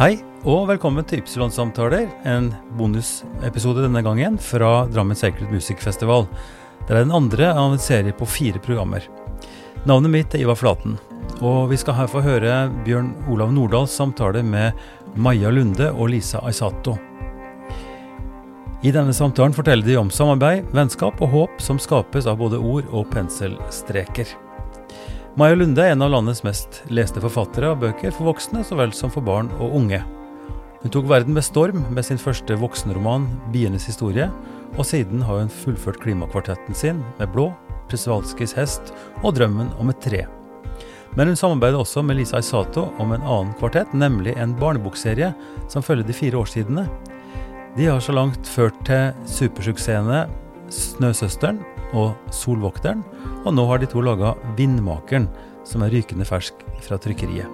Hei, og velkommen til Ypsilon-samtaler, en bonusepisode denne gangen fra Drammen Sacred Music Festival. Det er den andre av en serie på fire programmer. Navnet mitt er Ivar Flaten, og vi skal her få høre Bjørn Olav Nordahls samtale med Maja Lunde og Lisa Aisato. I denne samtalen forteller de om samarbeid, vennskap og håp som skapes av både ord og penselstreker. Maja Lunde er en av landets mest leste forfattere av bøker for voksne så vel som for barn og unge. Hun tok verden med storm med sin første voksenroman 'Bienes historie', og siden har hun fullført klimakvartetten sin med 'Blå', Presvalskis hest' og 'Drømmen om et tre'. Men hun samarbeider også med Lisa Isato om en annen kvartett, nemlig en barnebokserie som følger de fire årstidene. De har så langt ført til supersuksessene 'Snøsøsteren' og 'Solvokteren', og nå har de to laga 'Vindmakeren', som er rykende fersk fra trykkeriet.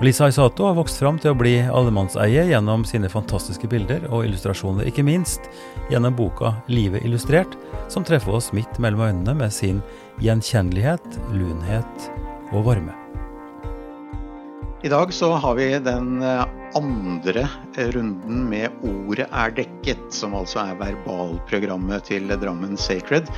Og Lisa Isato har vokst fram til å bli allemannseie gjennom sine fantastiske bilder og illustrasjoner, ikke minst gjennom boka 'Livet illustrert', som treffer oss midt mellom øynene med sin gjenkjennelighet, lunhet og varme. I dag så har vi den eh, andre runden med 'Ordet er dekket', som altså er verbalprogrammet til Drammen Sacred.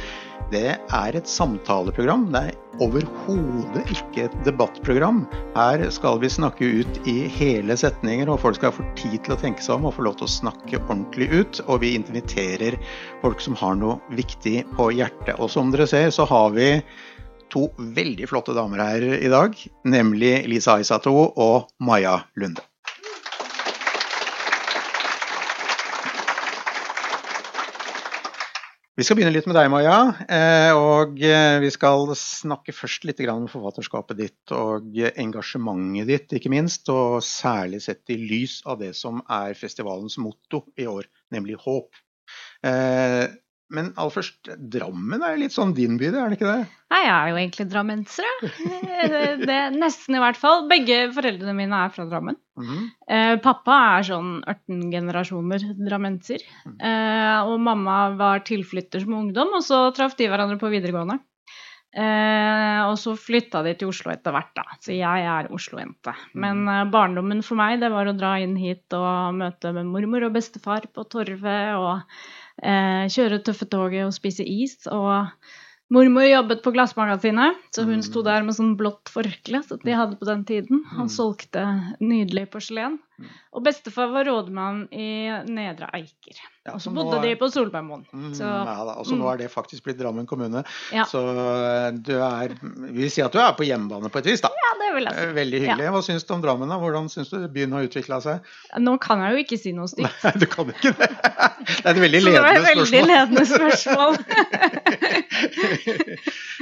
Det er et samtaleprogram. Det er overhodet ikke et debattprogram. Her skal vi snakke ut i hele setninger, og folk skal få tid til å tenke seg om og få lov til å snakke ordentlig ut. Og vi inviterer folk som har noe viktig på hjertet. Og som dere ser, så har vi to veldig flotte damer her i dag, nemlig Lisa Aisato og Maja Lunde. Vi skal begynne litt med deg, Maja. Og vi skal snakke først litt om forfatterskapet ditt og engasjementet ditt, ikke minst. Og særlig sett i lys av det som er festivalens motto i år, nemlig håp. Men aller først, Drammen er jo litt sånn din by, er det ikke det? Nei, jeg er jo egentlig drammenser, det. Nesten, i hvert fall. Begge foreldrene mine er fra Drammen. Mm -hmm. eh, pappa er sånn 18 generasjoner drammenser. Mm. Eh, og mamma var tilflytter som ungdom, og så traff de hverandre på videregående. Eh, og så flytta de til Oslo etter hvert, da. Så jeg er Oslo-jente. Men eh, barndommen for meg, det var å dra inn hit og møte med mormor og bestefar på Torvet. og eh, kjøre tøffetoget og spise is. Og mormor jobbet på Glassmagasinet, så hun sto mm. der med sånn blått forkle som de hadde på den tiden. Han mm. solgte nydelig porselen. Og bestefar var rådmann i Nedre Eiker. Ja, og så bodde er... de på Solbergmoen. Mm, ja, og så mm. nå er det faktisk blitt Drammen kommune. Ja. Så eh, du er Vi vil si at du er på hjemmebane på et vis, da. Ja, det vil jeg si. Eh, veldig hyggelig. Hva syns du om Drammen? da? Hvordan syns du byen har utvikla seg? Nå kan jeg jo ikke si noe stygt. Nei, du kan ikke det. Det er et veldig ledende spørsmål. Det var et veldig ledende spørsmål.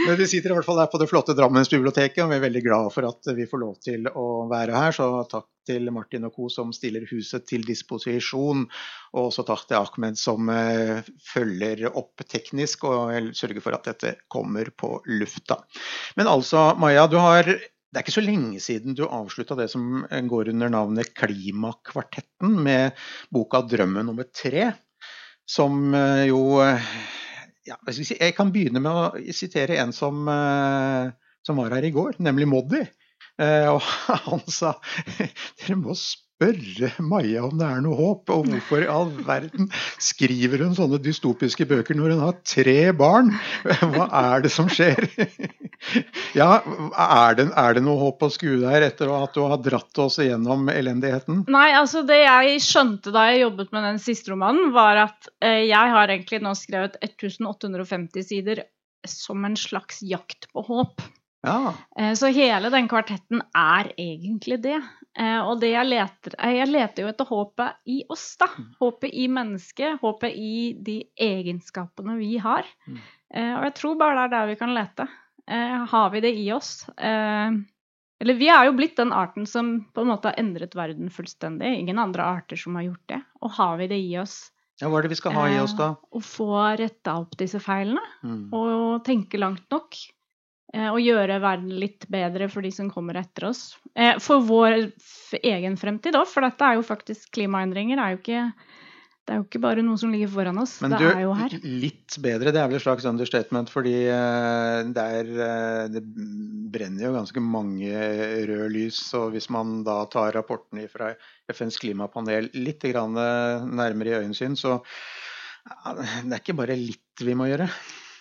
Men vi sitter i hvert fall her på det flotte Drammensbiblioteket, og vi er veldig glad for at vi får lov til å være her. Så takk til Martin og co. som stiller huset til disposisjon. Og også til Ahmed som uh, følger opp teknisk og sørger for at dette kommer på lufta. Men altså, Maja, du har det er ikke så lenge siden du avslutta det som går under navnet Klimakvartetten, med boka 'Drømmen nummer tre', som eh, jo eh, ja, jeg, kan begynne med å sitere en som, som var her i går, nemlig Moddi. Eh, og han sa dere må spørre Maja om det er noe håp. Og hvorfor i all verden skriver hun sånne dystopiske bøker når hun har tre barn? Hva er det som skjer? Ja, er det, er det noe håp å skue der etter at du har dratt oss igjennom elendigheten? Nei, altså det jeg skjønte da jeg jobbet med den siste romanen, var at eh, jeg har egentlig nå skrevet 1850 sider som en slags jakt på håp. Ja. Eh, så hele den kvartetten er egentlig det. Eh, og det jeg leter eh, Jeg leter jo etter håpet i oss, da. Mm. Håpet i mennesket. Håpet i de egenskapene vi har. Mm. Og jeg tror bare det er der vi kan lete. Har vi det i oss? Eller vi er jo blitt den arten som på en måte har endret verden fullstendig. Ingen andre arter som har gjort det. Og har vi det i oss? Ja, Hva er det vi skal ha i oss, da? Å få retta opp disse feilene. Mm. Og tenke langt nok. Eh, og gjøre verden litt bedre for de som kommer etter oss. Eh, for vår egen fremtid òg, for dette er jo faktisk klimaendringer. er jo ikke Det er jo ikke bare noe som ligger foran oss. Men det du, er jo her. Litt bedre, det er vel et slags understatement, fordi eh, det, er, eh, det brenner jo ganske mange røde lys. Og hvis man da tar rapporten fra FNs klimapanel litt nærmere i øyensyn, så det er ikke bare litt vi må gjøre.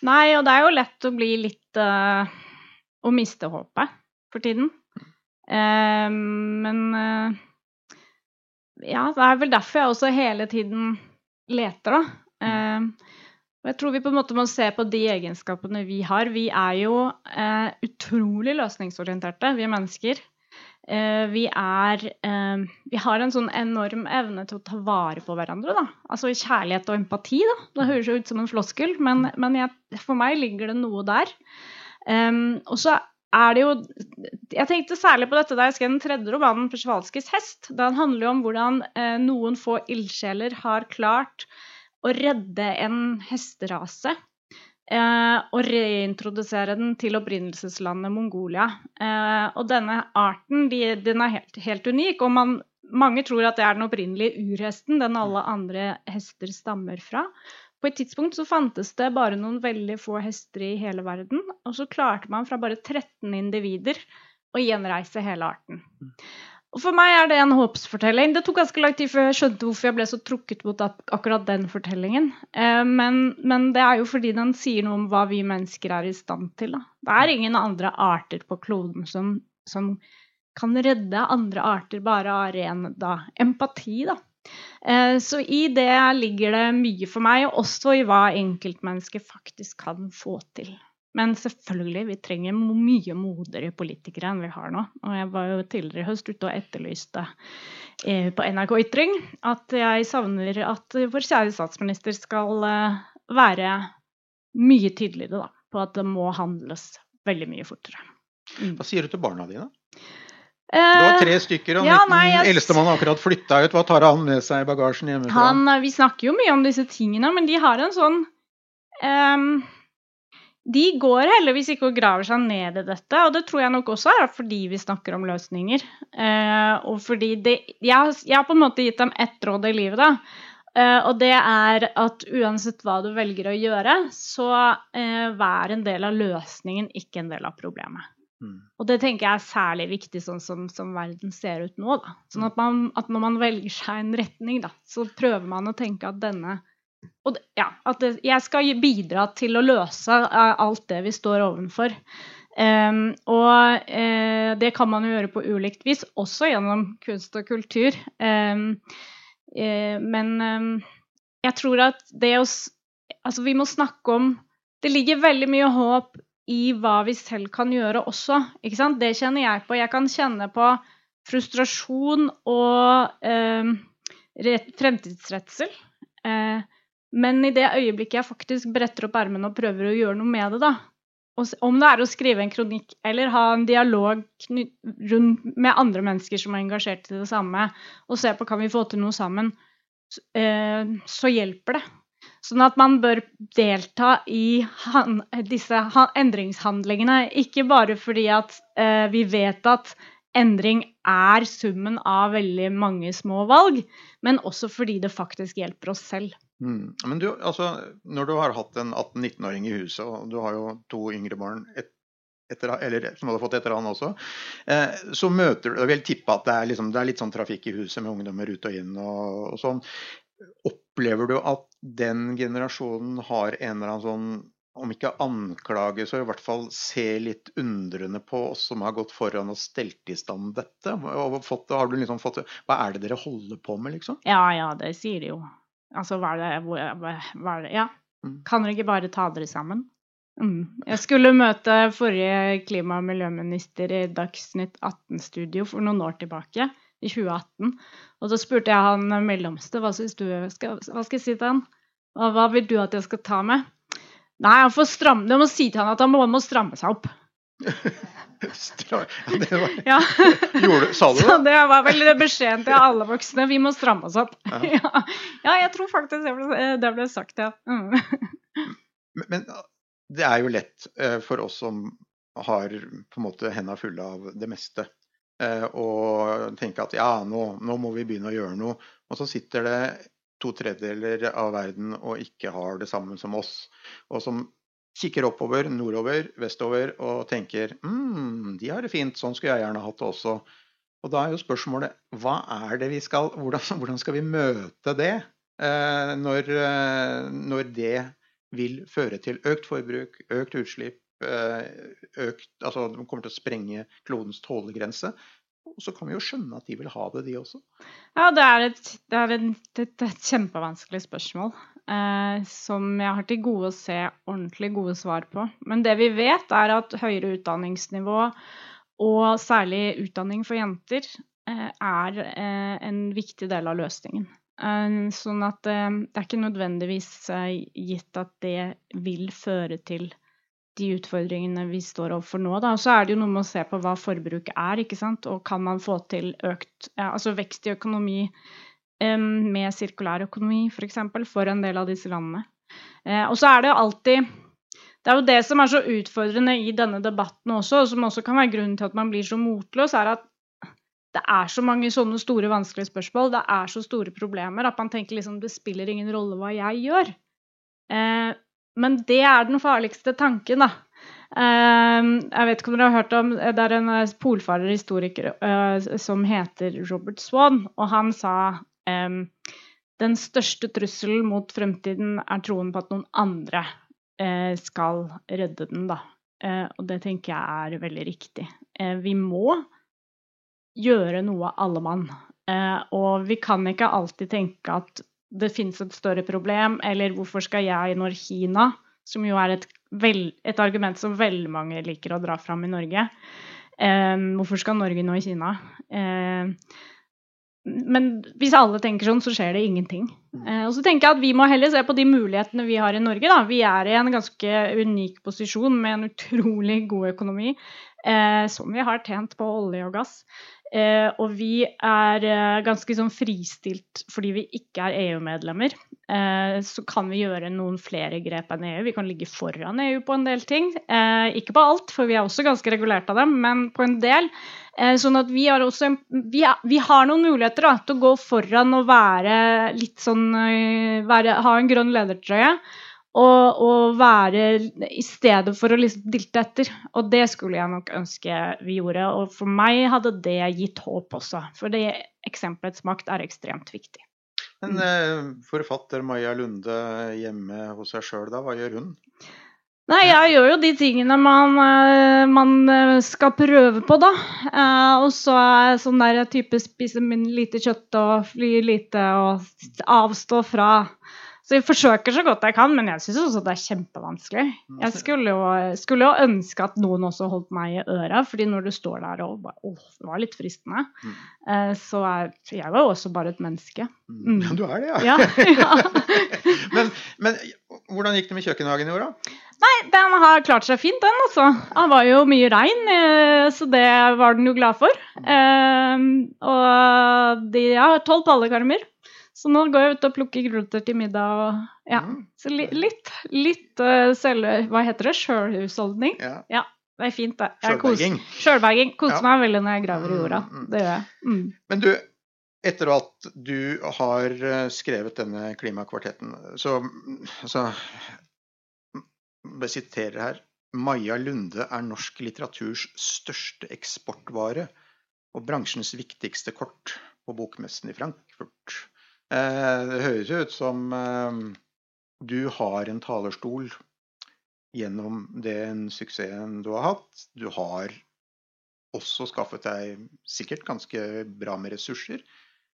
Nei, og det er jo lett å bli litt uh, Å miste håpet for tiden. Uh, men uh, ja, det er vel derfor jeg også hele tiden leter, da. Eh, og jeg tror vi på en måte må se på de egenskapene vi har. Vi er jo utrolig løsningsorienterte, vi er mennesker. Eh, vi er eh, Vi har en sånn enorm evne til å ta vare på hverandre, da. Altså kjærlighet og empati, da. Det høres jo ut som en floskel, men, men jeg, for meg ligger det noe der. Um, og så er det jo Jeg tenkte særlig på dette da jeg skrev den tredje romanen, 'Persvalskis hest'. Den handler jo om hvordan eh, noen få ildsjeler har klart å redde en hesterase. Eh, og reintrodusere den til opprinnelseslandet Mongolia. Eh, og denne arten de, den er helt, helt unik. og man, mange tror at det er den opprinnelige urhesten, den alle andre hester stammer fra. På et tidspunkt så fantes det bare noen veldig få hester i hele verden, og så klarte man fra bare 13 individer å gjenreise hele arten. Og For meg er det en håpsfortelling. Det tok ganske lang tid før jeg skjønte hvorfor jeg ble så trukket mot akkurat den fortellingen. Eh, men, men, det er jo fordi den sier noe om hva vi mennesker er i stand til. Da. Det er ingen andre arter på kloden som, som kan redde andre arter bare av ren da, empati. da. Eh, så i det ligger det mye for meg, og også i hva enkeltmennesket faktisk kan få til. Men selvfølgelig, vi trenger mye modigere politikere enn vi har nå. Og jeg var jo tidligere i høst ute og etterlyste eh, på NRK Ytring at jeg savner at vår kjære statsminister skal eh, være mye tydeligere da, på at det må handles veldig mye fortere. Mm. Hva sier du til barna dine? Det var tre eh, stykker, og ja, nei, jeg... eldstemann har akkurat flytta ut. Hva tar han med seg i bagasjen hjemmefra? Han, vi snakker jo mye om disse tingene, men de har en sånn um, De går heldigvis ikke og graver seg ned i dette, og det tror jeg nok også er fordi vi snakker om løsninger. Uh, og fordi det, jeg, jeg, har på en måte gitt dem ett råd i livet, da. Uh, og det er at uansett hva du velger å gjøre, så uh, vær en del av løsningen, ikke en del av problemet. Mm. Og det tenker jeg er særlig viktig sånn som, som verden ser ut nå. Da. Sånn at, man, at, når man velger seg en retning, da, så prøver man å tenke at denne og det, ja, at det, jeg skal bidra til å løse uh, alt det vi står overfor. Um, og uh, det kan man jo gjøre på ulikt vis, også gjennom kunst og kultur. Um, uh, men um, jeg tror at det å Altså, vi må snakke om Det ligger veldig mye håp i hva vi selv kan gjøre også. Ikke sant? Det kjenner jeg på. Jeg kan kjenne på frustrasjon og eh, fremtidsredsel. Eh, men i det øyeblikket jeg faktisk bretter opp ermene og prøver å gjøre noe med det, da, om det er å skrive en kronikk eller ha en dialog med andre mennesker som er engasjert i det samme, og se på kan vi få til noe sammen, eh, så hjelper det. Sånn at man bør delta i han, disse endringshandlingene. Ikke bare fordi at eh, vi vet at endring er summen av veldig mange små valg, men også fordi det faktisk hjelper oss selv. Mm. Men du, altså, når du har hatt en 18-19-åring i huset, og du har jo to yngre barn et, etter, eller som hadde fått etter han også, eh, så møter du Jeg vil tippe at det er, liksom, det er, litt sånn trafikk i huset med ungdommer ut og inn og, og sånn. Opplever du at den generasjonen har en eller annen sånn om ikke anklage, så i hvert fall se litt undrende på oss som har gått foran og stelt i stand dette? Fått, har du liksom fått, hva er det dere holder på med, liksom? Ja, ja, det sier de jo. Altså, hva er det, hva er det Ja. Mm. Kan dere ikke bare ta dere sammen? Mm. Jeg skulle møte forrige klima- og miljøminister i Dagsnytt 18-studio for noen år tilbake i 2018. Og så spurte jeg han mellomste hva du skal, hva skal jeg si til han? Hva, hva vil du at jeg skal ta med? Nei, han får stramme, jeg må si til han at han må, må stramme seg opp. Stra det var... ja. Gjorde, sa du det? Så det var vel beskjeden til alle voksne. Vi må stramme oss opp. Ja, ja. ja jeg tror faktisk det ble, det ble sagt, ja. Mm. men, men, det er jo lett uh, for oss som har på en måte henda fulle av det meste, å tenke at ja, nå, nå, må vi begynne å gjøre noe. Og så sitter det to tredjedeler av verden og ikke har det samme som oss. Og som kikker oppover, nordover, vestover og tenker mm, de har det fint, sånn skulle jeg gjerne hatt det også. Og da er jo spørsmålet hva er det vi skal, hvordan, hvordan skal vi møte det? Eh, når, eh, når, det vil føre til økt forbruk, økt utslipp, eh, økt, altså det kommer til å sprenge klodens tålegrense. Og så kan vi jo skjønne at de vil ha det, de også. Ja, det er et, det er et, et, et kjempevanskelig spørsmål. Eh, som jeg har til gode å se ordentlig gode svar på. Men det vi vet, er at høyere utdanningsnivå, og særlig utdanning for jenter, eh, er eh, en viktig del av løsningen. Eh, sånn at eh, det er ikke nødvendigvis eh, gitt at det vil føre til de utfordringene vi står overfor nå. Da. Og så er det jo noe med å se på hva forbruk er, ikke sant. Og kan man få til økt ja, altså vekst i økonomi med sirkulær økonomi, f.eks., for, eksempel, for en del av disse landene. Uh, og så er det jo alltid Det er jo det som er så utfordrende i denne debatten også, og som også kan være grunnen til at man blir så motløs, er at det er så mange sånne store, vanskelige spørsmål, det er så store problemer, at man tenker liksom det spiller ingen rolle hva jeg gjør. Eh, men det er den farligste tanken, da. Uh, jeg vet ikke om dere har hørt om Det er en polfarer polfarerhistoriker uh, som heter Robert Swan, og han sa um, den største trusselen mot fremtiden er troen på at noen andre skal redde den, da. og det tenker jeg er veldig riktig. vi må gjøre noe alle mann. og vi kan ikke alltid tenke at det finnes et større problem, eller hvorfor skal jeg når Kina, som jo er et, vel, et argument som veldig mange liker å dra fram i Norge eh, Hvorfor skal Norge nå i Kina? Eh, men hvis alle tenker sånn, så skjer det ingenting. Eh, og så tenker jeg at Vi må heller se på de mulighetene vi har i Norge. Da. Vi er i en ganske unik posisjon med en utrolig god økonomi, eh, som vi har tjent på olje og gass. Eh, og vi er eh, ganske sånn fristilt fordi vi ikke er EU-medlemmer. Eh, så kan vi gjøre noen flere grep enn EU. Vi kan ligge foran EU på en del ting. Eh, ikke på alt, for vi er også ganske regulert av dem, men på en del. Eh, sånn at vi også, vi, vi har noen muligheter da, til å gå foran og være litt sånn eh, være, Ha en grønn ledertrøye og, og, være i stedet for å liksom dilte etter. Og det skulle jeg nok ønske vi gjorde. Og for meg hadde det gitt håp også. For det eksempelets makt er ekstremt viktig. Men eh, forfatter Maja Lunde hjemme hos seg sjøl, da, hva gjør hun? Nei, jeg gjør jo de tingene man, eh, man eh, skal prøve på, da. Eh, og så er jeg sånn der type spise lite kjøtt og fly lite og avstå fra så jeg forsøker så godt jeg kan, men jeg syns også det er kjempevanskelig. Mm. Jeg skulle jo, skulle jo, ønske at noen også holdt meg i øra, fordi når du står der og bare Å, det var litt fristende. Mm. Eh, så er, jeg var jo også bare et menneske. Mm. mm. Ja, du er det, ja. ja, ja. men, men, hvordan gikk det med kjøkkenhagen i år, da? Nei, den har klart seg fint, den, altså. Det var jo mye regn, eh, så det var den jo glad for. Eh, og de har tolv pallekarmer. Så nå går jeg ut og plukker gulrøtter til middag. Og, ja. Mm. Så li, litt, litt uh, selv, Hva heter det? Sjølhusholdning? Ja. ja. Det er fint, det. Sjølberging. Sjølberging. Koser ja. meg veldig når jeg graver i jorda. Mm, mm. Det gjør jeg. Mm. Men du, etter at du har eh, skrevet denne klimakvartetten, så, så Jeg siterer her. Maja Lunde er norsk litteraturs største eksportvare og bransjens viktigste kort på bokmessen i Frankfurt. Eh, det høres jo ut som eh, du har en talerstol gjennom den suksessen du har hatt. Du har også skaffet deg sikkert ganske bra med ressurser.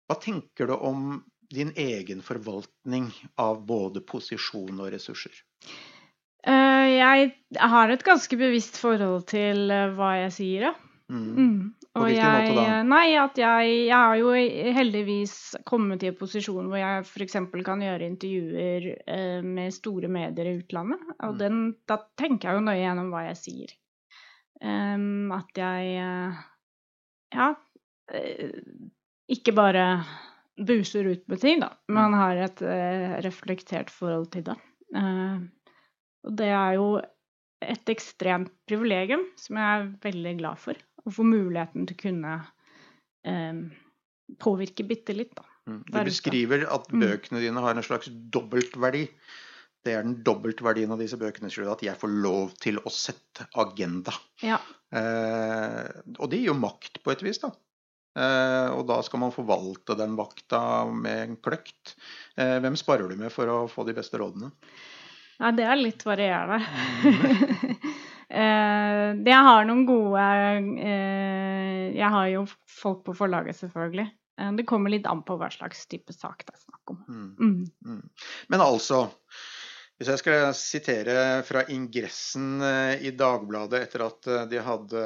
Hva tenker du om din egen forvaltning av både posisjon og ressurser? Eh, jeg har et ganske bevisst forhold til hva jeg sier, ja. Mm. Mm. På hvilken jeg, måte da? Nei, at jeg, jeg har jo heldigvis kommet i en posisjon hvor jeg f.eks. kan gjøre intervjuer eh, med store medier i utlandet. Og mm. den, da tenker jeg jo nøye gjennom hva jeg sier. Um, at jeg uh, ja uh, ikke bare buser ut med ting, da, men mm. har et eh, reflektert forhold til det. og det er jo et ekstremt privilegium som jeg er veldig glad for. Å få muligheten til å kunne eh, påvirke bitte litt, da. Mm. Du beskriver at mm. bøkene dine har en slags dobbeltverdi. Det er den dobbeltverdien av disse bøkene, at jeg får lov til å sette agenda. Ja. Eh, og det gir jo makt på et vis, da. Eh, og da skal man forvalte den vakta med en kløkt. Eh, hvem sparer du med for å få de beste rådene? Nei, det er litt varierende. Eh, jeg har noen gode eh, Jeg har jo folk på forlaget, selvfølgelig. Eh, det kommer litt an på hva slags type sak det er snakk om. Mm. Mm. Mm. Men altså, hvis jeg skal sitere fra ingressen i Dagbladet etter at de hadde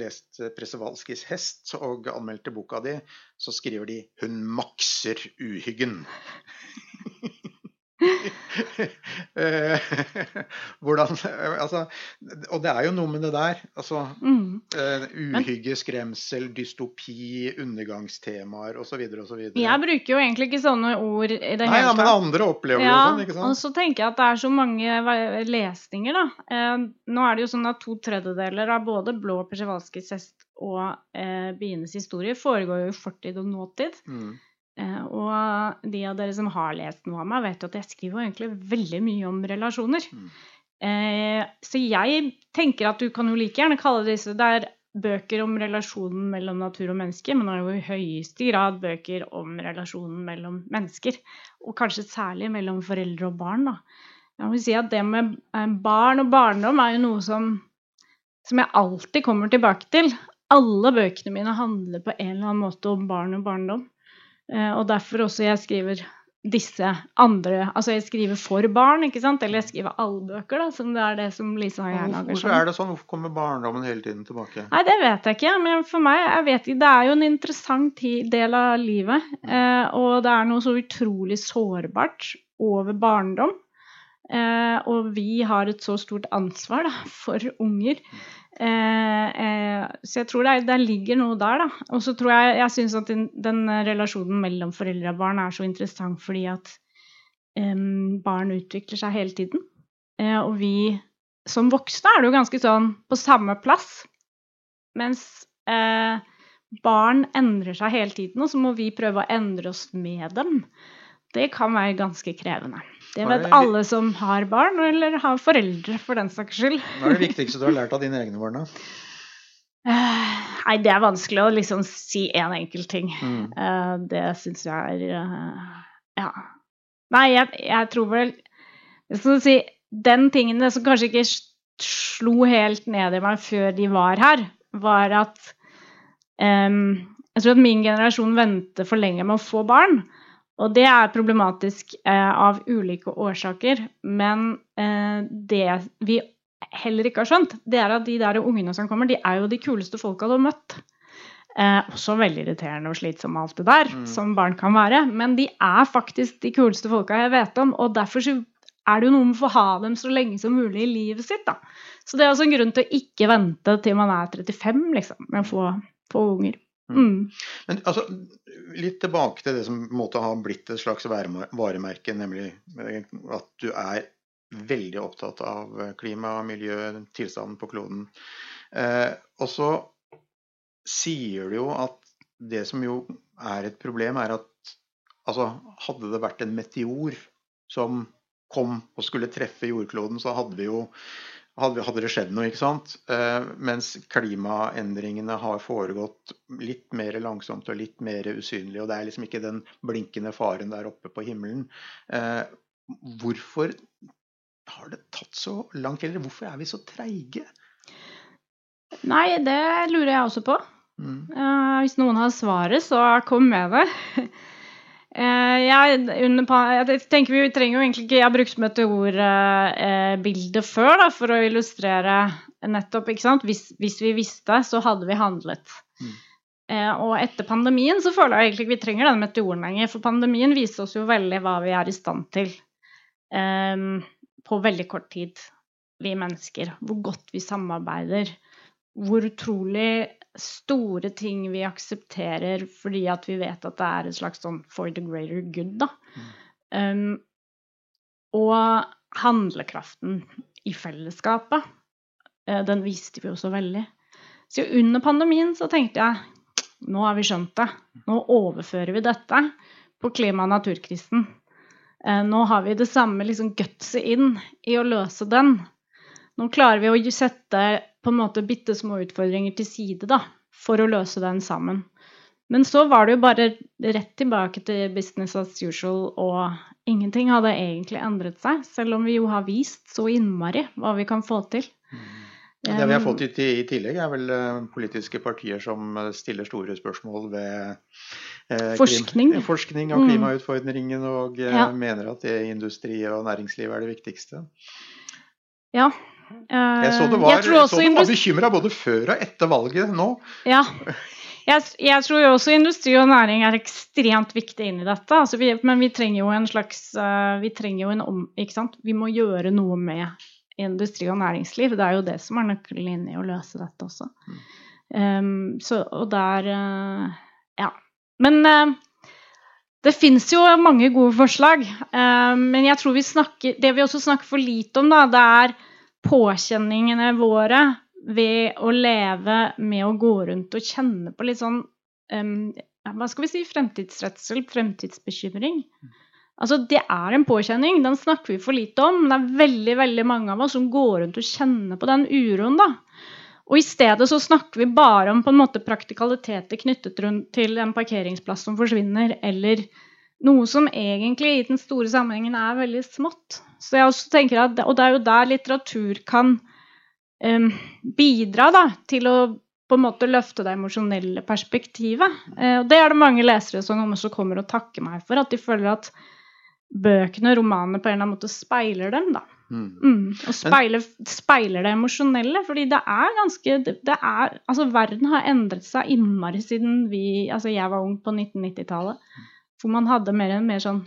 lest Presevalskis hest og anmeldte boka di, så skriver de 'Hun makser uhyggen'. Eh, hvordan Altså Og det er jo noe med det der. Altså mm. uh, Uhygge, skremsel, dystopi, undergangstemaer osv. osv. Jeg bruker jo egentlig ikke sånne ord i det Nei, hele tatt. Ja, men andre opplever ja, det sånn, ikke sant? Og så tenker jeg at det er så mange lesninger, da. Nå er det jo sånn at to tredjedeler av både Blå Persjevalskijs hest og uh, Bienes historie foregår jo i fortid og nåtid. Mm. Eh, og de av dere som har lest noe av meg, vet jo at jeg skriver egentlig veldig mye om relasjoner. Mm. Eh, så jeg tenker at du kan jo like gjerne kalle disse Det er bøker om relasjonen mellom natur og menneske, men det er jo i høyeste grad bøker om relasjonen mellom mennesker. Og kanskje særlig mellom foreldre og barn, da. Jeg vil si at det med eh, barn og barndom er jo noe som, som jeg alltid kommer tilbake til. Alle bøkene mine handler på en eller annen måte om barn og barndom. Eh, og derfor også jeg skriver disse andre Altså jeg skriver for barn, ikke sant? Eller jeg skriver allbøker, da, som det er det som Lisa og jeg lager. Hvorfor er det sånn? Hvorfor kommer barndommen hele tiden tilbake? Nei, det vet jeg ikke. Men for meg, jeg vet ikke, det er jo en interessant del av livet. Eh, og det er noe så utrolig sårbart over barndom. Eh, og vi har et så stort ansvar da, for unger. Eh, eh, så jeg tror det, det, ligger noe der, da. Og så tror jeg jeg syns at den, den, relasjonen mellom foreldre og barn er så interessant fordi at um, barn utvikler seg hele tiden. Eh, og vi som voksne er det jo ganske sånn på samme plass. Mens eh, barn endrer seg hele tiden, og så må vi prøve å endre oss med dem. Det kan være ganske krevende. Det vet alle som har barn, eller har foreldre, for den saks skyld. Hva er det viktigste du har lært av dine egne barn, da? Nei, det er vanskelig å liksom si én en enkelt ting. Mm. Uh, det syns jeg er uh, Ja. Nei, jeg, jeg tror vel Jeg du si Den tingen som kanskje ikke slo helt ned i meg før de var her, var at um, Jeg tror at min generasjon venter for lenge med å få barn. Og det er problematisk eh, av ulike årsaker. Men eh, det vi heller ikke har skjønt, det er at de der ungene som kommer, de er jo de kuleste folka du har møtt. Eh, også veldig irriterende og slitsomme alt det der, mm. som barn kan være. Men de er faktisk de kuleste folka jeg vet om, og derfor er det jo noe med å få ha dem så lenge som mulig i livet sitt. da. Så det er også en grunn til å ikke vente til man er 35 liksom, med å få, få unger. Mm. mm. Men altså, litt tilbake til det som måtte ha blitt et slags varemerke, nemlig at du er veldig opptatt av klima, miljø, tilstanden på kloden. Eh, og så sier du jo at det som jo er et problem, er at altså, hadde det vært en meteor som kom og skulle treffe jordkloden, så hadde vi jo hadde, det skjedd noe, ikke sant. Uh, mens klimaendringene har foregått litt mer langsomt og litt mer usynlig. Og det er liksom ikke den blinkende faren der oppe på himmelen. Uh, hvorfor har det tatt så lang tid? Eller hvorfor er vi så treige? Nei, det lurer jeg også på. Mm. Uh, hvis noen har svaret, så kom med det. Eh, jeg, jeg, tenker Vi trenger jo egentlig ikke Jeg har brukt meteorbildet eh, før da, for å illustrere nettopp. ikke sant? Hvis, hvis vi visste, så hadde vi handlet. Mm. Eh, og etter pandemien så føler jeg egentlig ikke vi trenger denne meteoren lenger. For pandemien viser oss jo veldig hva vi er i stand til eh, på veldig kort tid, vi mennesker. Hvor godt vi samarbeider. Hvor utrolig store ting vi aksepterer fordi at vi vet at det er et slags sånn for the greater good, da. Mm. Um, og handlekraften i fellesskapet, uh, den viste vi jo så veldig. Så under pandemien så tenkte jeg Nå har vi skjønt det. Nå overfører vi dette på klima- og naturkrisen. Uh, nå har vi det samme liksom gutset inn i å løse den. Nå klarer vi å sette på en måte bitte små utfordringer til side da, for å løse den sammen. Men så var det jo bare rett tilbake til business as usual, og ingenting hadde egentlig endret seg, selv om vi jo har vist så innmari hva vi kan få til. Det vi har fått i tillegg, er vel eh, politiske partier som eh, stiller store spørsmål ved eh, forskning. Klima, forskning av mm. klimautfordringen, og ja. mener at det industri og næringsliv er det viktigste. Ja. Jeg så det var, så det var bekymra både før og etter valget nå. Ja. Jeg, jeg, tror jo også industri og næring er ekstremt viktig inn i dette. Altså vi, men vi trenger jo en slags Vi trenger jo en om... Ikke sant? Vi må gjøre noe med industri og næringsliv. Det er jo det som er nøkkelen inn i å løse dette også. Mm. Um, så, og der uh, Ja. Men uh, det fins jo mange gode forslag. Uh, men jeg tror vi snakker Det vi også snakker for lite om, da, det er påkjenningene våre ved å leve med å gå rundt og kjenne på litt sånn um, Hva skal vi si? Fremtidsredsel, fremtidsbekymring. Altså, Det er en påkjenning, den snakker vi for lite om. Det er veldig veldig mange av oss som går rundt og kjenner på den uroen. da. Og i stedet så snakker vi bare om på en måte praktikaliteter knyttet rundt til en parkeringsplass som forsvinner, eller noe som egentlig i den store sammenhengen er veldig smått. Så jeg også tenker at, Og det er jo der litteratur kan um, bidra da, til å på en måte løfte det emosjonelle perspektivet. Uh, og det er det mange lesere som også kommer og takker meg for. At de føler at bøkene og romanene på en eller annen måte speiler dem. da. Mm. Mm. Og speiler, speiler, det emosjonelle. fordi det er ganske det, det, er, altså Verden har endret seg innmari siden vi, altså jeg var ung på 1990-tallet. Hvor man hadde mer en mer sånn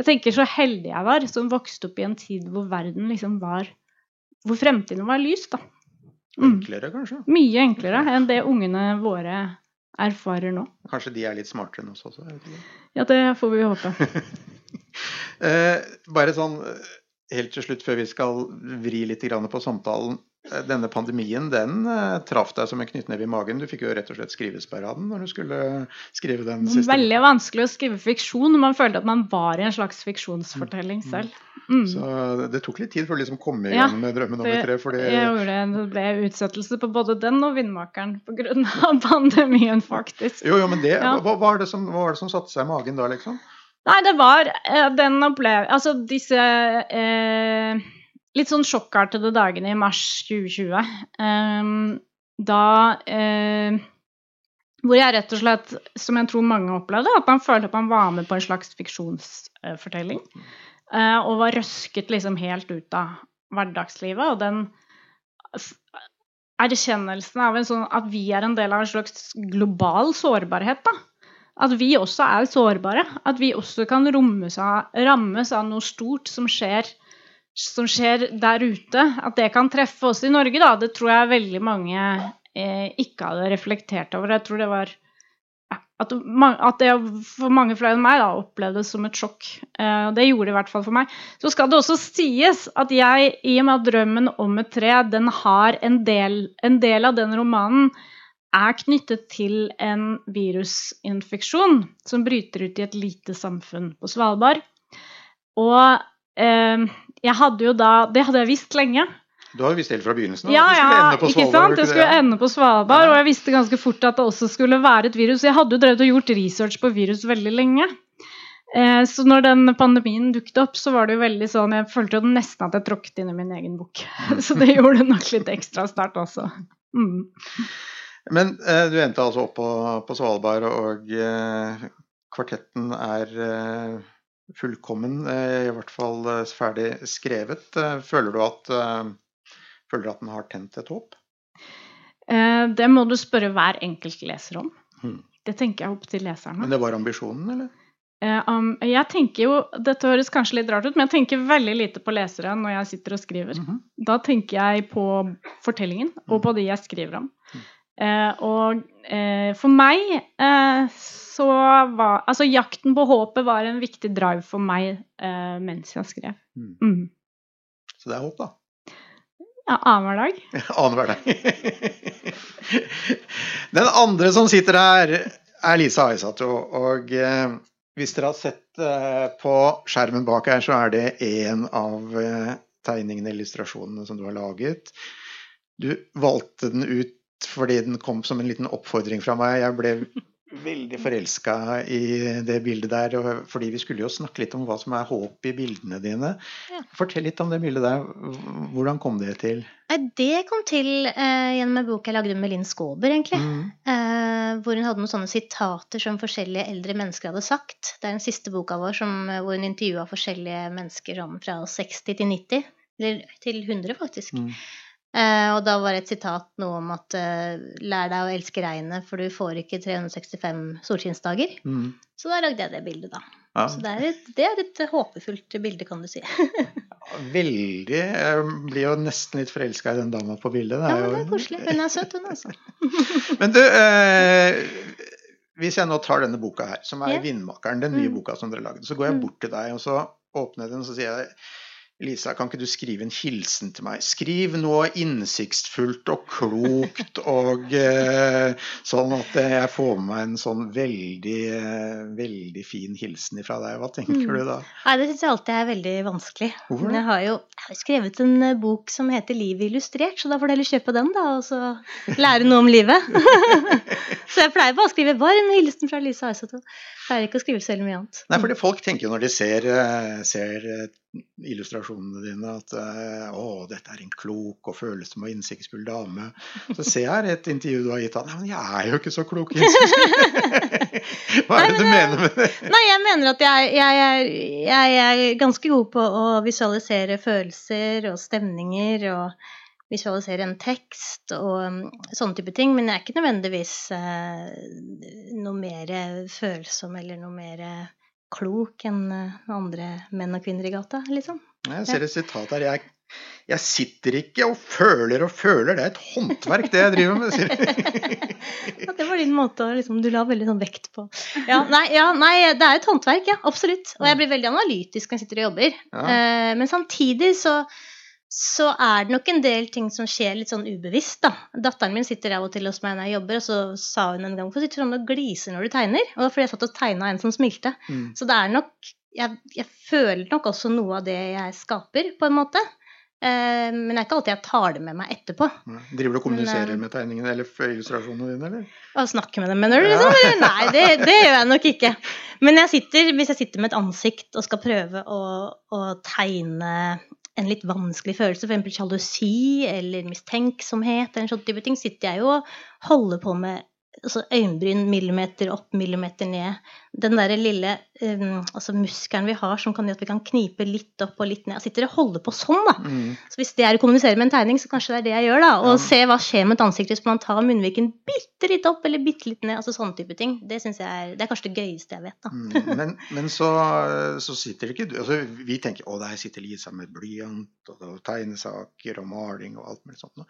Jeg tenker så heldig jeg var som vokste opp i en tid hvor verden liksom var Hvor fremtiden var lys, da. Mm. Enklere, kanskje? Mye enklere enn det ungene våre erfarer nå. Kanskje de er litt smartere enn oss også? Ja, det får vi håpe. Eh, bare sånn eh, helt til slutt, før vi skal vri litt på samtalen. Eh, denne pandemien den uh, traff deg som en knyttneve i magen. Du fikk jo rett og slett skrivesperre av den når du skulle skrive den siste. Veldig vanskelig å skrive fiksjon når man følte at man var i en slags fiksjonsfortelling mm. selv. Mm. Så det tok litt tid for å liksom komme i gang ja, med drømmen nummer tre. Fordi... Jeg gjorde det ble utsettelse på både den og Vindmakeren pga. pandemien, faktisk. Jo, jo, men det, ja. hva, hva, var det som, hva var det som satte seg i magen da, liksom? Nei, det var eh, den opplevelsen Altså disse eh, litt sånn sjokkartede dagene i mars 2020. Eh, da eh, Hvor jeg rett og slett, som jeg tror mange opplevde, at man følte at man var med på en slags fiksjonsfortelling. Eh, og var røsket liksom helt ut av hverdagslivet. Og den erkjennelsen av en sånn at vi er en del av en slags global sårbarhet, da at vi også er sårbare. At vi også kan av, rammes av noe stort som skjer, som skjer, der ute. At det kan treffe oss i Norge, da. Det tror jeg veldig mange eh, ikke hadde reflektert over. Jeg tror det var at, at, det for mange flere enn meg da, opplevdes som et sjokk. Eh, det gjorde det i hvert fall for meg. Så skal det også sies at jeg, i og med at 'Drømmen om et tre' den har en del, en del av den romanen er knyttet til en virusinfeksjon som bryter ut i et lite samfunn på Svalbard. Og eh, jeg hadde jo da Det hadde jeg visst lenge. Du har jo visst helt fra begynnelsen ja, ja, ikke sant? Det skulle ende på Svalbard, og jeg visste ganske fort at det også skulle være et virus. Jeg hadde jo drevet og gjort research på virus veldig lenge. Eh, så når den pandemien dukket opp, så var det jo veldig sånn Jeg følte jo nesten at jeg tråkket inn i min egen bok. Så det gjorde nok litt ekstra sterkt også. Mm. Men eh, du endte altså opp på, på Svalbard, og eh, kvartetten er eh, fullkommen, eh, i hvert fall eh, ferdig skrevet. Eh, føler du at, føler du at den har tent et håp? det må du spørre hver enkelt leser om. Hmm. Det tenker jeg opp til leserne. Men det var ambisjonen, eller? Jeg tenker jo, Dette høres kanskje litt rart ut, men jeg tenker veldig lite på lesere når jeg sitter og skriver. Mm -hmm. Da tenker jeg på fortellingen og på de jeg skriver om. Eh, og eh, for meg eh, så var Altså, jakten på håpet var en viktig drive for meg mens jeg skrev. Mm. Mm. Så det er håp, da? Ja, annenhver dag. Annenhver dag. Den andre som sitter her, er Lisa Aisato. Og eh, hvis dere har sett eh, på skjermen bak her, så er det en av eh, tegningene, illustrasjonene, som du har laget. Du valgte den ut fordi den kom som en liten oppfordring fra meg. Jeg ble veldig forelska i det bildet der, fordi vi skulle jo snakke litt om hva som er håp i bildene dine. Ja. Fortell litt om det bildet der. Hvordan kom det til? Det kom til eh, gjennom en bok jeg lagde med Linn Skåber, egentlig. Mm. Eh, hvor hun hadde noen sånne sitater som forskjellige eldre mennesker hadde sagt. Det er den siste boka vår som, hvor hun intervjua forskjellige mennesker sånn, fra 60 til 90. Eller til 100, faktisk. Mm. Eh, og da var et sitat noe om at eh, lær deg å elske regnet, for du får ikke 365 solskinnsdager. Mm. Så da lagde jeg det bildet, da. Ja. Så det er, et, det er, et, håpefullt bilde, kan du si. Veldig. Jeg blir jo nesten litt forelska i den dama på bildet. Det ja, det er koselig. Hun er søt, hun altså. Men du, eh, hvis jeg nå tar denne boka her, som er yeah. 'Vindmakeren', den nye mm. boka som dere lagde, så går jeg mm. bort til deg, og så åpner jeg den, og så sier jeg Lisa, kan ikke du skrive en hilsen til meg? Skriv noe innsiktsfullt og klokt, og eh, sånn at jeg får med meg en sånn veldig, eh, veldig fin hilsen ifra deg. Hva tenker mm. du da? Nei, Det syns jeg alltid er veldig vanskelig. Hvorfor Men Jeg har jo jeg har skrevet en eh, bok som heter 'Livet illustrert', så da får du heller kjøpe den, da, og så lære noe om livet. så jeg pleier bare å skrive 'varm hilsen fra Lisa Aisato'. Pleier ikke å skrive så mye annet. Nei, fordi folk tenker jo når de ser, eh, ser illustrasjonene dine at eh, å, dette er en klok og følsom og innsiktsfull dame. Så ser jeg et intervju du har gitt han. Nei, men jeg er jo ikke så klok. Hva er det du mener med det? Nei, jeg mener at jeg, jeg, er, jeg, er ganske god på å visualisere følelser og stemninger og visualisere en tekst og um, sånne type ting. Men jeg er ikke nødvendigvis uh, noe mer følsom eller noe mer klok enn eh, andre menn og kvinner i gata, liksom. Jeg ser et sitat her. Jeg, jeg, sitter ikke og føler og føler, det er et håndverk, det jeg driver med. ja, det var din måte å liksom, Du la veldig sånn vekt på ja nei, ja nei, det er et håndverk, ja. Absolutt. Og jeg blir veldig analytisk når jeg sitter og jobber. Ja. Eh, men samtidig så så er det nok en del ting som skjer litt sånn ubevisst, da. Datteren min sitter av og til hos meg når jeg jobber, og så sa hun en gang Hvorfor sitter du sånn og gliser når du tegner? Og det var fordi jeg satt og tegna en som smilte. Mm. Så det er nok jeg, jeg, føler nok også noe av det jeg skaper, på en måte. Eh, men det er ikke alltid jeg tar det med meg etterpå. Driver du og kommuniserer men, eh, med tegningene eller illustrasjonene dine, eller? Å snakke med dem, mener du? Liksom? Nei, det, det, gjør jeg nok ikke. Men jeg sitter, hvis jeg sitter med et ansikt og skal prøve å, å tegne en litt vanskelig følelse, f.eks. sjalusi eller mistenksomhet, eller en sånn type ting, sitter jeg jo og holder på med altså øyenbryn millimeter opp, millimeter ned. Den der lille um, altså muskelen vi har som kan gjøre at vi kan knipe litt opp og litt ned. Jeg sitter og holder på sånn, da. Mm. Så hvis det er å kommunisere med en tegning, så kanskje det er det jeg gjør, da. Og ja. se hva skjer med et ansikt hvis man tar munnviken bitte litt opp eller bitte litt ned. Altså sånne type ting. Det syns jeg er Det er kanskje det gøyeste jeg vet, da. Mm. Men, men så, så, sitter det ikke du altså, Vi tenker å, der sitter Lisa med blyant og, og tegnesaker og maling og alt mulig sånt noe.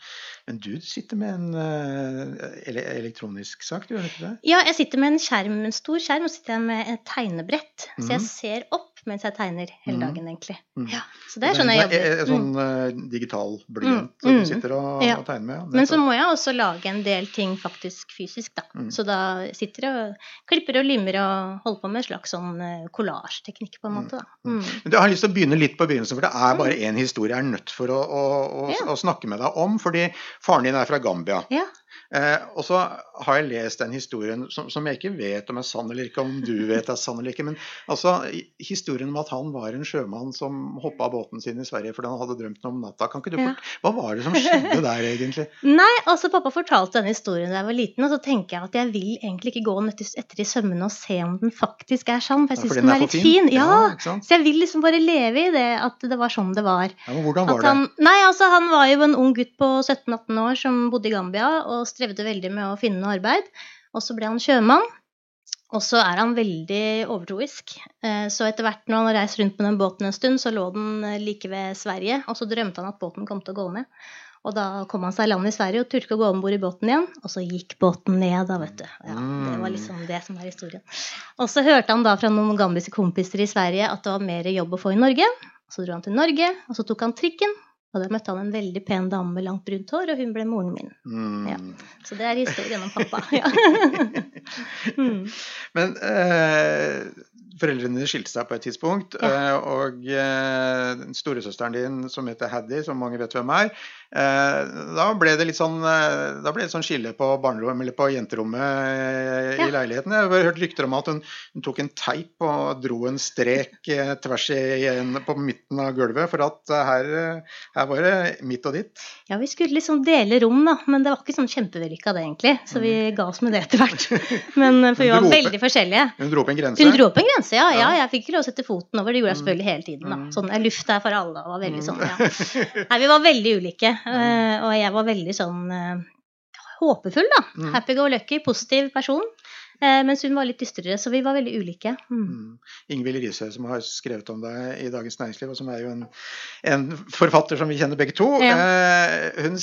Men du sitter med en uh, elektronisk sak, du gjør ikke det? Ja, jeg sitter med en skjerm, en stor skjerm, og sitter jeg med et tegnebrett. Mm. Så jeg mhm. ser opp mens jeg tegner hele mhm. dagen, egentlig. Mm. Ja, så det er sånn jeg jobber. En sånn uh, digital blyant mm. som du sitter og, ja. og, tegner med? Men så må jeg også lage en del ting faktisk fysisk, da. Mm. Så da sitter jeg og klipper og limmer og holder på med en slags sånn kollasjteknikk, på en måte. da. Mm. Men Jeg har lyst til å begynne litt på begynnelsen, for det er bare én historie jeg er nødt for å, å, å, ja. å, snakke med deg om. Fordi faren din er fra Gambia. Ja. Eh, og så har jeg lest den historien som, som, jeg ikke vet om er sann eller ikke, om du vet er sann eller ikke. Men altså, historien om at han var en sjømann som hoppa av båten sin i Sverige fordi han hadde drømt om natta. Kan ikke du ja. Hva var det som skjedde der, egentlig? Nei, altså Pappa fortalte denne historien da jeg var liten, og så tenker jeg at jeg vil egentlig ikke gå etter i sømmene og se om den faktisk er sann. For jeg syns ja, den, er litt fin. fin. Ja, ja Så jeg vil liksom bare leve i det at det var sånn det var. Ja, men hvordan var han, det? Nei, altså Han var jo en ung gutt på 17-18 år som bodde i Gambia. og strevde veldig med å finne noe arbeid. Og så ble han sjømann. Og så er han veldig overtroisk. Eh, så etter hvert når han har reist rundt med den båten en stund, så lå den eh, like ved Sverige, og så drømte han at båten kom til å gå ned. Og da kom han seg i land i Sverige og turte ikke å gå om bord i båten igjen. Og så gikk båten ned, da, vet du. Ja, det var liksom det som er historien. Og så hørte han da fra noen gambiske kompiser i Sverige at det var mer jobb å få i Norge. Så dro han til Norge, og så tok han trikken. Og da møtte han en veldig pen dame med langt brunt hår, og hun ble moren min. Mm. Ja. Så det er historien om pappa. Ja. mm. Men eh, foreldrene dine skilte seg på et tidspunkt, Ja. eh, og eh, storesøsteren din, som heter Haddy, som mange vet hvem er, eh, da ble det litt sånn eh, da ble det sånn skille på barnerommet, eller på jenterommet eh, i leiligheten. Jeg har hørt rykter om at hun, hun tok en teip og dro en strek tvers igjen på midten av gulvet, for at her, eh, her var det mitt og ditt. Ja, vi skulle liksom dele rom, da, men det var ikke sånn kjempevellykka det, egentlig. Så vi ga oss med det etter hvert. Men eh, for vi var veldig forskjellige. Hun dro opp en grense. Hun dro opp en grense, ja. ja. Jeg fikk ikke lov å sette foten over. Det gjorde jeg Mm. selvfølgelig hele tiden. da. Mm. Sånn, jeg luft er for alle. og var veldig Mm. sånn, ja. Nei, vi var veldig ulike. eh, Og jeg var veldig sånn eh, håpefull, da. Mm. Happy go lucky, positiv person. Eh, Mens hun var litt dystrere, så vi var veldig ulike. Mm. Ingvild Risøy, som har skrevet om deg i Dagens Næringsliv, og som er jo en, en forfatter som vi kjenner begge to, Ja. eh, hun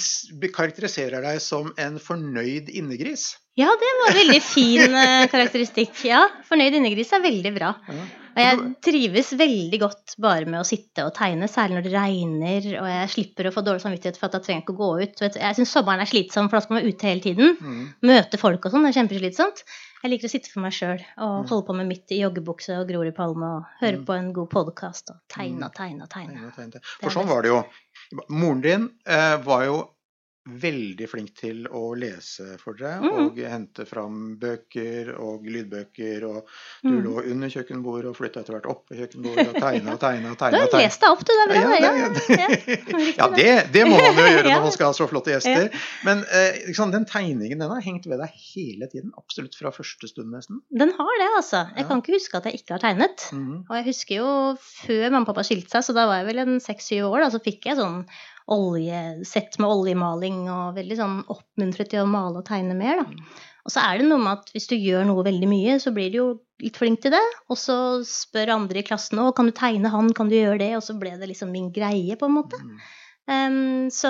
karakteriserer deg som en fornøyd innegris. Ja, det var en veldig fin eh, karakteristikk. Ja, fornøyd innegris er veldig bra. Og jeg trives veldig godt bare med å sitte og tegne, særlig når det regner og jeg slipper å få dårlig samvittighet for at jeg trenger ikke å gå ut. Jeg syns sommeren er slitsom, for da skal man være ute hele tiden. Mm. Møte folk og sånn, det er kjempeslitsomt. Jeg liker å sitte for meg sjøl og Mm. holde på med mitt i joggebukse og Grorud i palme og høre Mm. på en god podkast og tegne Mm. og tegne og tegne. Og tegne. For sånn var det jo. Moren din eh, var jo veldig flink til å lese for deg Mm. og hente fram bøker og lydbøker. og Du Mm. lå under kjøkkenbordet og flytta etter hvert opp på kjøkkenbordet og tegna og tegna. Du har lest deg opp, du. Det er bra. Ja, Ja, ja, det- ja. Det, det må man jo gjøre når man skal ha så flotte gjester. Men eh, liksom, den tegningen den har hengt ved deg hele tiden. Absolutt fra første stund, nesten. Den har det, altså. Jeg kan ikke huske at jeg ikke har tegnet. Mm. Og jeg husker jo før mamma og pappa skilte seg, så da var jeg vel en seks-syv år, da, så fikk jeg sånn oljesett med oljemaling og veldig sånn oppmuntret til å male og tegne mer, da. Og så er det noe med at hvis du gjør noe veldig mye, så blir du jo litt flink til det. Og så spør andre i klassen å, kan du tegne han, kan du gjøre det? Og så ble det liksom min greie, på en måte. Um, så,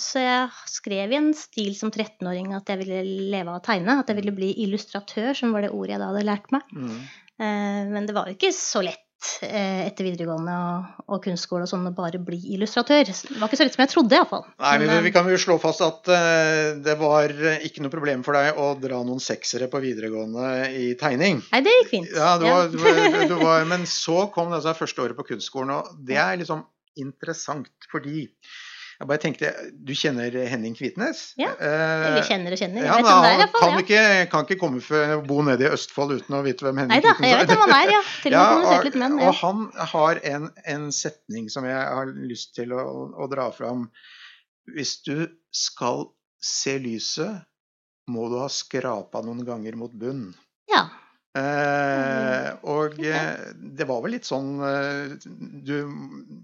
så jeg skrev i en stil som 13-åring at jeg ville leve av å tegne. At jeg ville bli illustratør, som var det ordet jeg da hadde lært meg. Mm. Uh, men det var jo ikke så lett etter videregående og, og kunstskole og sånn å bare bli illustratør. Det var ikke så lett som jeg trodde, iallfall. Nei, men men Vi kan jo slå fast at eh, det var ikke noe problem for deg å dra noen seksere på videregående i tegning. Nei, det gikk fint. Ja, du var, var, du var, Men så kom det altså første året på kunstskolen, og det er liksom interessant fordi jeg bare tenkte, Du kjenner Henning Kvitnes? Ja, Eh, Eller kjenner og kjenner. Ja, er, han fall, kan Ja. ikke, kan ikke komme for, bo nede i Østfold uten å vite hvem Henning Kvitnes er. Jeg vet hvem han er, ja. Til og med kommunisert litt med og han har en, en setning som jeg har lyst til å, å dra fram. Hvis du skal se lyset, må du ha skrapa noen ganger mot bunn. ja. Eh, og eh, det var vel litt sånn eh, Du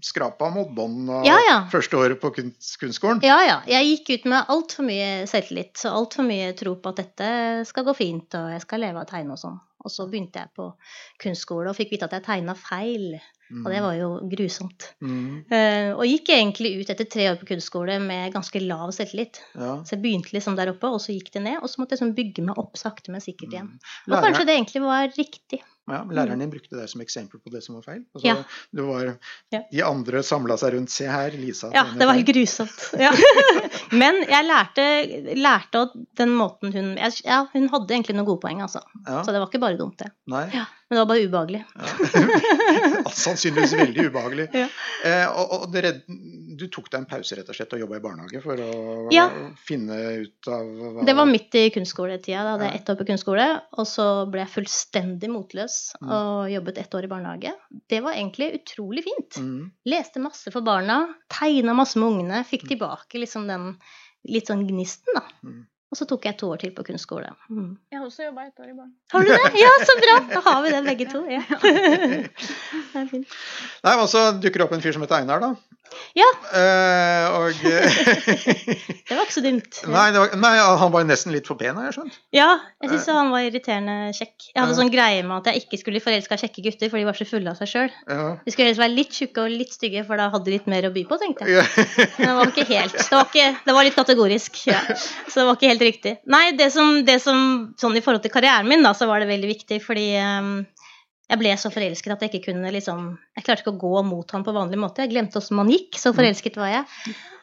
skrapa av Ja, ja. første året på kunstskolen. Ja, ja. Jeg gikk ut med altfor mye selvtillit og altfor mye tro på at dette skal gå fint, og jeg skal leve av å tegne og sånn. Og så begynte jeg på kunstskole og fikk vite at jeg tegna feil, og det var jo grusomt. Mm, Uh, og gikk egentlig ut etter tre år på kunstskole med ganske lav selvtillit. ja. Så jeg begynte liksom der oppe, og så gikk det ned, og så måtte jeg sånn bygge meg opp sakte, men sikkert igjen. Mm. Og kanskje det egentlig var riktig. Ja, Læreren din brukte deg som eksempel på det som var feil. Altså, Ja. var, De andre samla seg rundt. Se her, Lisa. Ja, det var helt grusomt. Ja. Men jeg lærte, lærte den måten hun Ja, hun hadde egentlig noen gode poeng, altså. Ja, Så det var ikke bare dumt, det. nei. Ja. Men det var bare ubehagelig. Ja. Sannsynligvis veldig ubehagelig. Ja. Eh, og, og dere, du tok deg en pause rett og slett og jobba i barnehage for å Ja. finne ut av hva Det var midt i kunstskoletida. Da hadde jeg ett år på kunstskole, og så ble jeg fullstendig motløs Mm. og jobbet ett år i barnehage. Det var egentlig utrolig fint. mm. Leste masse for barna, tegna masse med ungene, fikk tilbake liksom den litt sånn gnisten, da. Mm. Og så tok jeg to år til på kunstskole. Mm. Jeg har også jobba et år i barn. Har du det? Ja, så bra! Da har vi det begge to. Ja. Det er fint. Nei, og så dukker det opp en fyr som heter Einar, da. Ja. Uh, og Det var ikke så dumt. Nei, det var, nei, han var nesten litt for pen, har jeg skjønt. Ja, jeg syns han var irriterende kjekk. Jeg hadde uh, sånn greie med at jeg ikke skulle forelska kjekke gutter, for de var så fulle av seg sjøl. De skulle helst være litt tjukke og litt stygge, for da hadde de litt mer å by på, tenkte jeg. Men det var ikke helt. Det var, ikke, det var litt kategorisk. Ja. Så det var ikke helt riktig. Nei, det som, det som Sånn i forhold til karrieren min, da, så var det veldig viktig, fordi um, jeg ble så forelsket at jeg ikke kunne liksom Jeg klarte ikke å gå mot ham på vanlig måte. Jeg glemte åssen man gikk, så forelsket var jeg.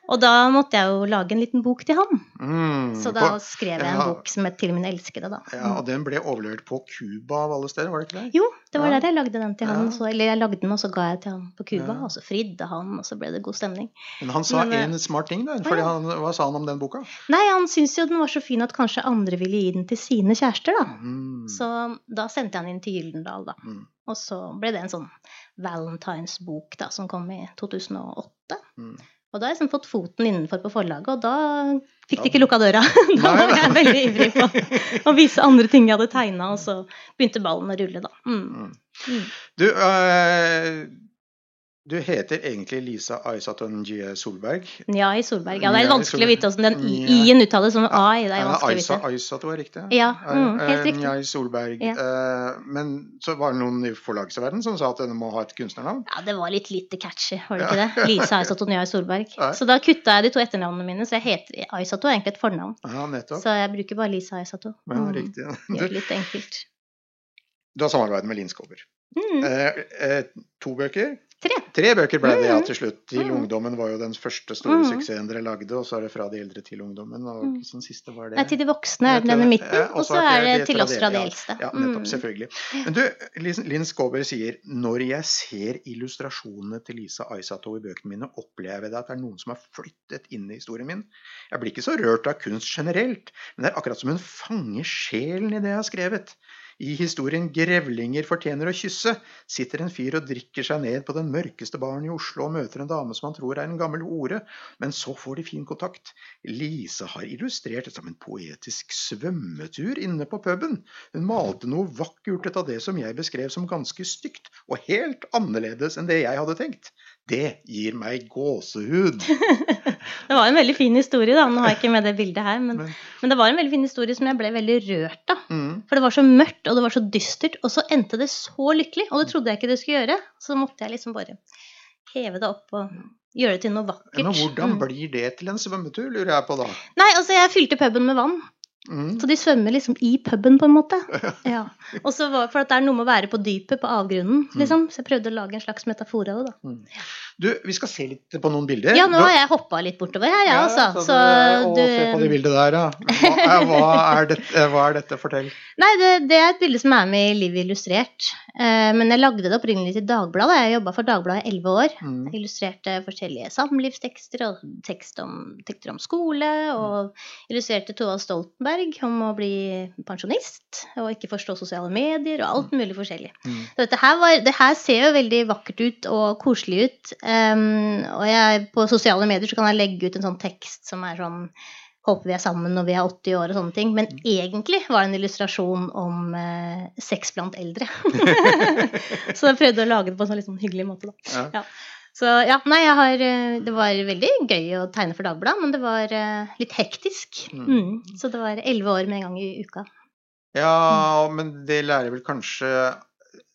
Og da måtte jeg jo lage en liten bok til han. Mm, Så da på- skrev jeg en ja. bok som het 'Til min elskede', da. ja, og den ble overlevert på Cuba av alle steder, var det ikke det? Jo, det var Ja. der jeg lagde den til han. Ja. Så, eller jeg lagde den, og så ga jeg til han på Cuba. Og så fridde han, og så ble det god stemning. Men han sa en smart ting, da. Fordi han, hva sa han om den boka? Nei, han syntes jo den var så fin at kanskje andre ville gi den til sine kjærester, da. Mm. Så da sendte jeg den inn til Gyldendal, da. Mm. Og så ble det en sånn Valentine's-bok da, som kom i 2008. Mm. Og da har jeg liksom fått foten innenfor på forlaget, og da fikk de ikke lukka døra. da var jeg veldig ivrig på å vise andre ting jeg hadde tegna, og så begynte ballen å rulle, da. Mm. Mm. Mm. Du, øh, du heter egentlig Lisa Aisaton G. Solberg. i Solberg. Ja, det er vanskelig å vite hvordan den i-en uttales som ai. Det er vanskelig å vite. Aisato er riktig? Ja, mm, helt riktig. Njai Solberg. Ja. Eh, men så var det noen i forlagsverdenen som sa at den må ha et kunstnernavn? Ja, det var litt lite catchy, var det ikke det? Lisa Aisato Njai Solberg. Så da kutta jeg de to etternavnene mine, så jeg heter Aisato er egentlig et fornavn. Ja, nettopp. Så jeg bruker bare Lisa Aisato. Ja, Mm. riktig. Gjør litt enkelt. du har samarbeidet med Linn Skåber. Mm. Eh, eh, to bøker? Tre. Tre bøker ble det ja, Mm. til slutt. Til Mm. ungdommen var jo den første store Mm. suksessen dere lagde, og så er det fra de eldre til ungdommen. Og Mm. sånn siste var det Nei, til de voksne er den i midten, ja, og så er det til oss fra de eldste. Ja, nettopp. Mm. Selvfølgelig. Men du, Lin Linn Skåber sier når jeg ser illustrasjonene til Lisa Aisato i bøkene mine, opplever jeg at det er noen som har flyttet inn i historien min. Jeg blir ikke så rørt av kunst generelt, men det er akkurat som hun fanger sjelen i det jeg har skrevet. I historien 'Grevlinger fortjener å kysse' sitter en fyr og drikker seg ned på den mørkeste baren i Oslo og møter en dame som han tror er en gammel hore, men så får de fin kontakt. Lise har illustrert det som en poetisk svømmetur inne på puben. Hun malte noe vakkert ut av det som jeg beskrev som ganske stygt, og helt annerledes enn det jeg hadde tenkt. Det gir meg gåsehud. Det var en veldig fin historie, da. Nå har jeg ikke med det bildet her, men, Men- det var en veldig fin historie som jeg ble veldig rørt av. Mm. For det var så mørkt, og det var så dystert, og så endte det så lykkelig. Og det trodde jeg ikke det skulle gjøre. Så måtte jeg liksom bare heve det opp og gjøre det til noe vakkert. Men hvordan Mm. blir det til en svømmetur, lurer jeg på da. Nei, altså jeg fylte puben med vann. Mm. Så de svømmer liksom i puben, på en måte. Ja. Og så var, For at det er noe med å være på dypet, på avgrunnen, Mm. liksom. Så jeg prøvde å lage en slags metafor av det, da. Du, vi skal se litt på noen bilder. Ja, nå har jeg hoppa litt bortover her, ja, altså. Så å, du Se på de bildene der, ja. Hva er, hva er, dette, hva er dette? Fortell. Nei, det, det er et bilde som er med i Livet illustrert. Eh, men jeg lagde det opprinnelig til Dagbladet. Jeg jobba for Dagbladet i elleve år. Mm. Illustrerte forskjellige samlivstekster og tekst om, tekster om skole. Og illustrerte Tova Stoltenberg om å bli pensjonist og ikke forstå sosiale medier og alt mulig forskjellig. Mm. Så dette her, var, det her ser jo veldig vakkert ut og koselig ut. Um, og jeg, på sosiale medier så kan jeg legge ut en sånn tekst som er sånn Håper vi er sammen når vi er 80 år og sånne ting. Men Mm. egentlig var det en illustrasjon om eh, sex blant eldre. så jeg prøvde å lage det på en sånn litt sånn hyggelig måte, da. Ja. Så ja, nei, jeg har eh, Det var veldig gøy å tegne for Dagbladet, men det var eh, litt hektisk. Mm. Mm. Så det var elleve år med en gang i uka. Ja, men det lærer vel kanskje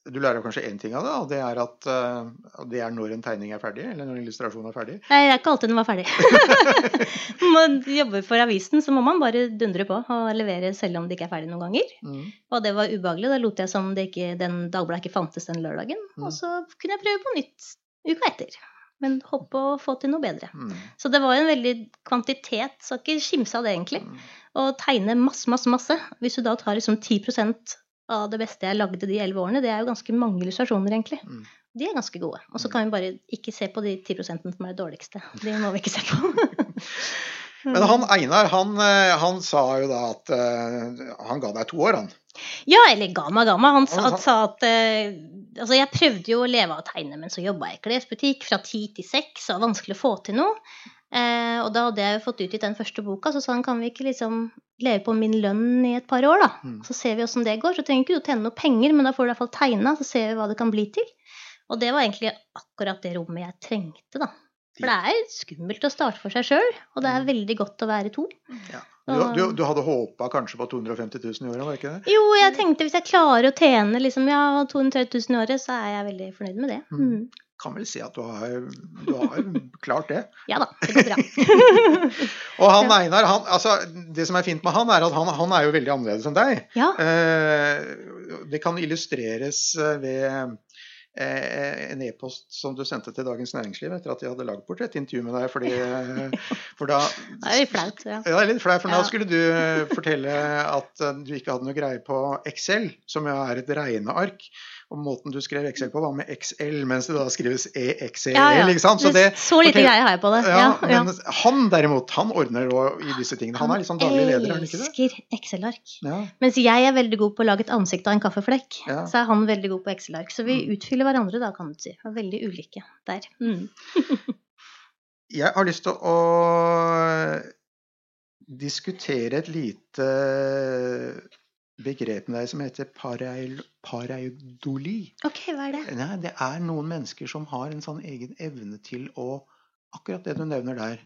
Du lærer kanskje én ting av det, og det er at eh, det er når en tegning er ferdig, eller når en illustrasjon er ferdig. Nei, det er ikke alltid den var ferdig. Når man jobber for avisen, så må man bare dundre på og levere selv om det ikke er ferdig noen ganger. Mm. Og det var ubehagelig. Da lot jeg som det ikke, den Dagbladet ikke fantes den lørdagen. Mm. Og så kunne jeg prøve på nytt uka etter. Men håpe å få til noe bedre. Mm. Så det var en veldig kvantitet, Skal ikke skimse av det, egentlig. Mm. Å tegne masse, masse, masse. Hvis du da tar liksom 10% av det beste jeg lagde de elleve årene, det er jo ganske mange illustrasjoner, egentlig. Mm. De er ganske gode. Og så kan vi bare ikke se på de 10 som er det dårligste. De må vi ikke se på. Men han Einar, han, eh, han sa jo da at uh, han ga deg to år, han. Ja, eller Gama Gama. Han sa, sa at eh, Altså, jeg prøvde jo å leve av å tegne, men så jobba jeg i klesbutikk fra ti til seks, og vanskelig å få til noe. Eh, og da hadde jeg jo fått utgitt den første boka, så sa han kan vi ikke liksom leve på min lønn i et par år, da. Mm. Så ser vi åssen det går. Så trenger ikke du tjene noe penger, men da får du i hvert fall tegna, så ser vi hva det kan bli til. Og det var egentlig akkurat det rommet jeg trengte, da. For det er skummelt å starte for seg sjøl, og det er veldig godt å være to. Ja. Du, du, du hadde håpa kanskje på 250 000 i året, var ikke det? Jo, jeg tenkte hvis jeg klarer å tjene liksom, ja, 230 000 i året, så er jeg veldig fornøyd med det. Mm. Mm. Kan vel si at du har, du har klart det. Ja da, det går bra. Og han Einar, han, altså, det som er fint med han, er at han, han er jo veldig annerledes enn deg. ja. Eh, det kan illustreres ved Eh, en e-post som du sendte til Dagens Næringsliv etter at de hadde lagd portrettintervju med deg. Fordi, eh, for da, det er litt flaut, ja. ja det er litt flaut, for ja. da skulle du eh, fortelle at du ikke hadde noe greie på Excel, som jo er et regneark. Og måten du skrev Excel på, var med XL, mens det da skrives EXEL. Ja, ja. Ikke sant? Så, det, så lite greie har jeg på det. Ja, ja, Men han derimot, han ordner i disse tingene. Han, han er liksom daglig leder, er han ikke det? elsker Excel-ark. Mens jeg er veldig god på å lage et ansikt av en kaffeflekk, så er han veldig god på Excel-ark. Så vi mm. utfyller hverandre da, kan du si. Vi er veldig ulike der. Mm. jeg har lyst til å diskutere et lite begrep der som heter pareidoli. Ok, hva er det? Nei, det er noen mennesker som har en sånn egen evne til å Akkurat det du nevner der,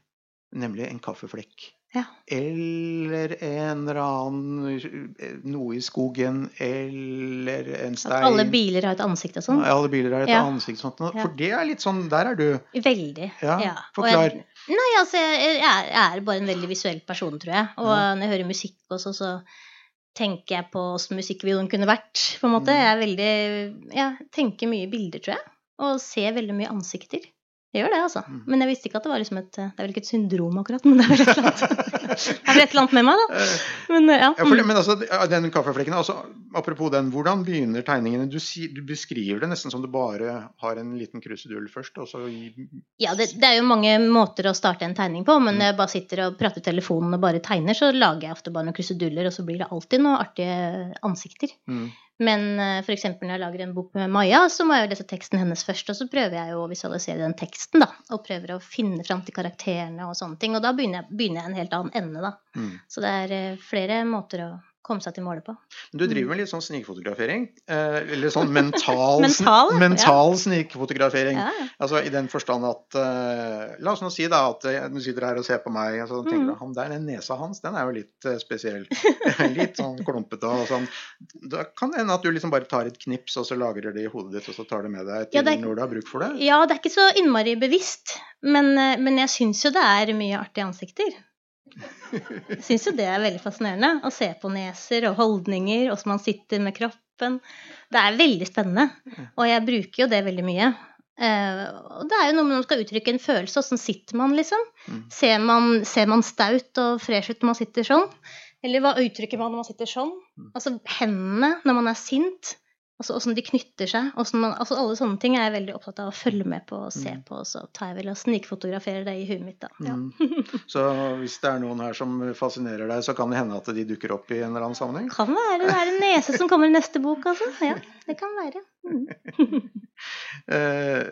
nemlig en kaffeflekk. Ja. Eller en eller annen noe i skogen, eller en stein. At alle biler har et ansikt og sånn? Ja, alle biler har et ja. ansikt og sånt. For det er litt sånn Der er du. Veldig. Ja, ja. Forklar. Jeg, nei, altså, jeg er, jeg er, bare en veldig visuell person, tror jeg. Og når jeg hører musikk også, så tenker jeg på åssen musikkvideoen kunne vært. på en måte. Mm. Jeg er veldig, jeg tenker mye bilder, tror jeg. Og ser veldig mye ansikter. Jeg gjør det, altså. Mm. Men jeg visste ikke at det var liksom et Det er vel ikke et syndrom, akkurat, men det er vel et eller annet, det er vel et eller annet med meg, da. Eh, men, ja. ja for, men altså, den kaffeflekken, altså, apropos den, hvordan begynner tegningene? Du, du, beskriver det nesten som du bare har en liten krusedull først, og så Ja, det, det, er jo mange måter å starte en tegning på, men mm. jeg bare sitter og prater i telefonen og bare tegner, så lager jeg ofte bare noen kruseduller, og så blir det alltid noen artige ansikter. Mm. Men uh, f.eks. når jeg lager en bok med Maja, så må jeg jo lese teksten hennes først. Og så prøver jeg jo å visualisere den teksten, da. Og prøver å finne fram til karakterene og sånne ting. Og da begynner jeg, begynner jeg en helt annen ende, da. Mm. Så det er uh, flere måter å komme seg til målet på. Du driver med litt sånn snikfotografering? Eh, eller sånn mental, mental, mental ja. snikfotografering. Ja, ja. Altså i den forstand at uh, La oss nå si da at uh, du sitter her og ser på meg og så tenker mm. du han der, den nesa hans, den er jo litt spesiell. litt sånn klumpete og sånn. Da kan det hende at du liksom bare tar et knips og så lagrer det i hodet ditt og så tar det med deg til er, når du har bruk for det? Ja, det er ikke så innmari bevisst. Men, men jeg syns jo det er mye artige ansikter. Jeg syns jo det er veldig fascinerende å se på neser og holdninger, åssen man sitter med kroppen. Det er veldig spennende, og jeg bruker jo det veldig mye. Uh, og det er jo noe med når man skal uttrykke en følelse, åssen sitter man, liksom? Mm. Ser man, ser man staut og fresh ut når man sitter sånn? Eller hva uttrykker man når man sitter sånn? Mm. Altså hendene når man er sint. Altså åssen de knytter seg. Man, altså alle sånne ting er jeg veldig opptatt av å følge med på og se mm. på. Og så tar jeg vel og snikfotograferer det i huet mitt, da. Ja. Mm. Så hvis det er noen her som fascinerer deg, så kan det hende at de dukker opp i en eller annen sammenheng? Kan være. Det er en nese som kommer i neste bok, altså. Ja, det kan være. Mm. eh,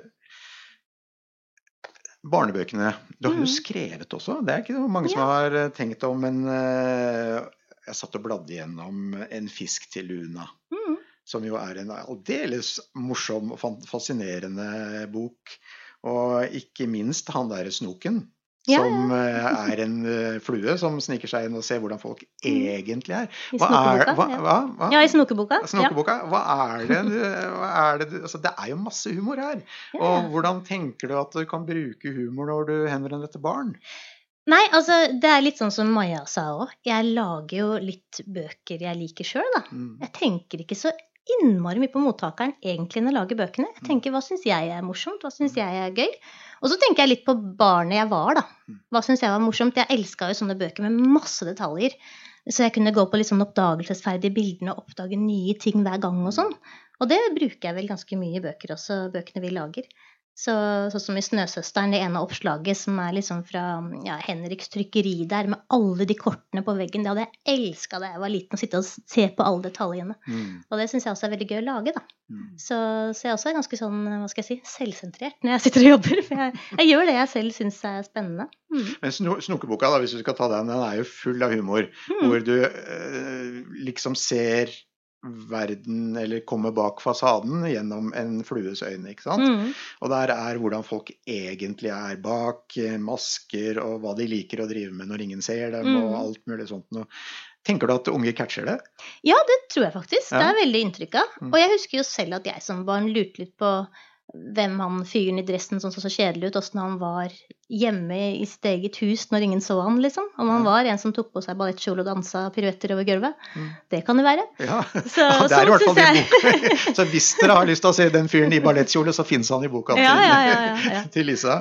barnebøkene. Du har jo mm. skrevet også. Det er ikke mange som har eh, tenkt om, men eh, jeg satt og bladde gjennom En fisk til Luna. Mm som jo er en aldeles morsom og fascinerende bok. Og ikke minst han derre snoken. Ja, som eh, er en eh, flue som sniker seg inn og ser hvordan folk mm. egentlig er. Hva I snokeboka. Er, hva, hva? Ja, i snokeboka. snokeboka. Hva er det, hva er det altså, Det er jo masse humor her. Og hvordan tenker du at du kan bruke humor når du henvender deg til barn? Nei, altså det er litt sånn som Maja sa òg. Jeg lager jo litt bøker jeg liker sjøl, da. Mm. Jeg tenker ikke så innmari mye på mottakeren egentlig når jeg lager bøkene. Jeg tenker hva syns jeg er morsomt, hva syns jeg er gøy? Og så tenker jeg litt på barnet jeg var, da. Hva syns jeg var morsomt? Jeg elska jo sånne bøker med masse detaljer. Så jeg kunne gå på litt sånn oppdagelsesferdige bildene og oppdage nye ting hver gang og sånn. Og det bruker jeg vel ganske mye i bøker også, bøkene vi lager. Så, sånn som i 'Snøsøsteren', det ene oppslaget som er liksom fra ja, Henriks trykkeri der, med alle de kortene på veggen. Det hadde jeg elska da jeg var liten, å sitte og se på alle detaljene. Mm. Og det syns jeg også er veldig gøy å lage, da. Mm. Så, så, jeg også er ganske sånn, hva skal jeg si, selvsentrert når jeg sitter og jobber. For jeg, jeg gjør det jeg selv syns er spennende. Mm. Men Snokeboka, da, hvis du skal ta den, den er jo full av humor. Mm. Hvor du øh, liksom ser verden, eller kommer bak fasaden gjennom en flues øyne. ikke sant? Mm. Og der er hvordan folk egentlig er bak, eh, masker og hva de liker å drive med når ingen ser dem, mm. og alt mulig sånt noe. Tenker du at unge catcher det? Ja, det tror jeg faktisk. Ja. Det er veldig inntrykk av. Mm. Og jeg husker jo selv at jeg som barn lurte litt på hvem han fyren i dressen som så så kjedelig ut, åssen han var hjemme i sitt eget hus når ingen så han, liksom. Om han var en som tok på seg ballettkjole og dansa piruetter over gulvet. Mm. Det kan det være. Ja, så, ja det er i hvert fall i boka. så hvis dere har lyst til å se den fyren i ballettkjole, så finnes han i boka ja, til, ja, til, Lisa.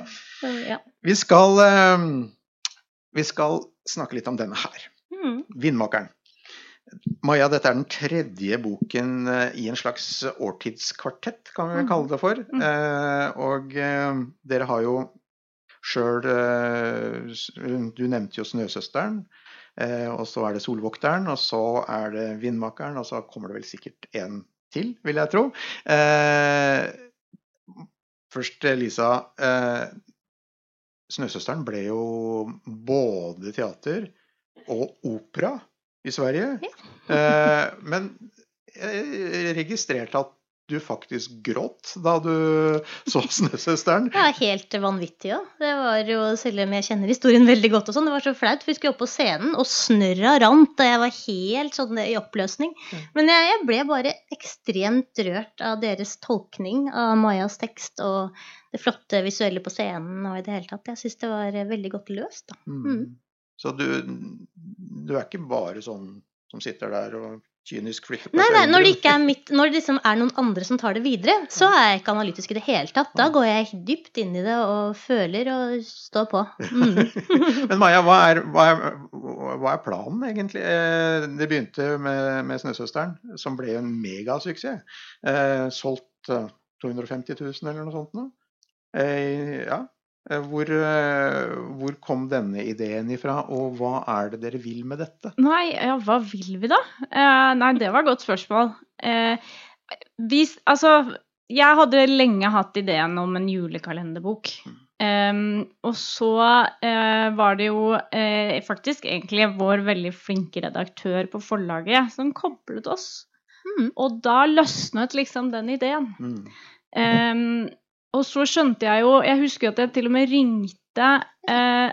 Vi skal, ehm, vi skal snakke litt om denne her. Mm. 'Vindmakeren'. Maja, dette er den tredje boken eh, i en slags årtidskvartett, kan vi vel kalle det for. Mm. Eh, og eh, dere har jo sjøl Du nevnte jo 'Snøsøsteren'. og så er det 'Solvokteren', og så er det 'Vindmakeren', og så kommer det vel sikkert en til, vil jeg tro. først, Lisa. 'Snøsøsteren' ble jo både teater og opera i Sverige. Ja. eh, men jeg registrerte at du faktisk gråt da du så 'Snøsøsteren'. Ja, helt vanvittig òg. Det var jo, selv om jeg kjenner historien veldig godt og sånn, det var så flaut. Vi skulle opp på scenen, og snørra rant, og jeg var helt sånn i oppløsning. Mm. Men jeg, jeg, ble bare ekstremt rørt av deres tolkning av Majas tekst og det flotte visuelle på scenen og i det hele tatt. Jeg syns det var veldig godt løst, da. Mm. Så du, du, er ikke bare sånn som sitter der og kynisk flipper Nei, nei når det ikke er mitt, når det liksom er noen andre som tar det videre, så er jeg ikke analytisk i det hele tatt. Da går jeg dypt inn i det og føler og står på. Mm. Men Maja, hva er, hva, er, hva er, planen egentlig? Eh, det begynte med, med 'Snøsøsteren', som ble en megasuksess. Eh, solgt 250 000 eller noe sånt nå. Eh, ja, Eh, hvor, eh, hvor, kom denne ideen ifra, og hva er det dere vil med dette? Nei, ja, hva vil vi da? Eh, nei, det var et godt spørsmål. Eh, vi, altså, jeg hadde lenge hatt ideen om en julekalenderbok. Um, og så uh, var det jo faktisk egentlig vår veldig flinke redaktør på forlaget som koblet oss. Mm. Og da løsnet liksom den ideen. Mm. Um, og så skjønte jeg jo Jeg husker at jeg til og med ringte eh,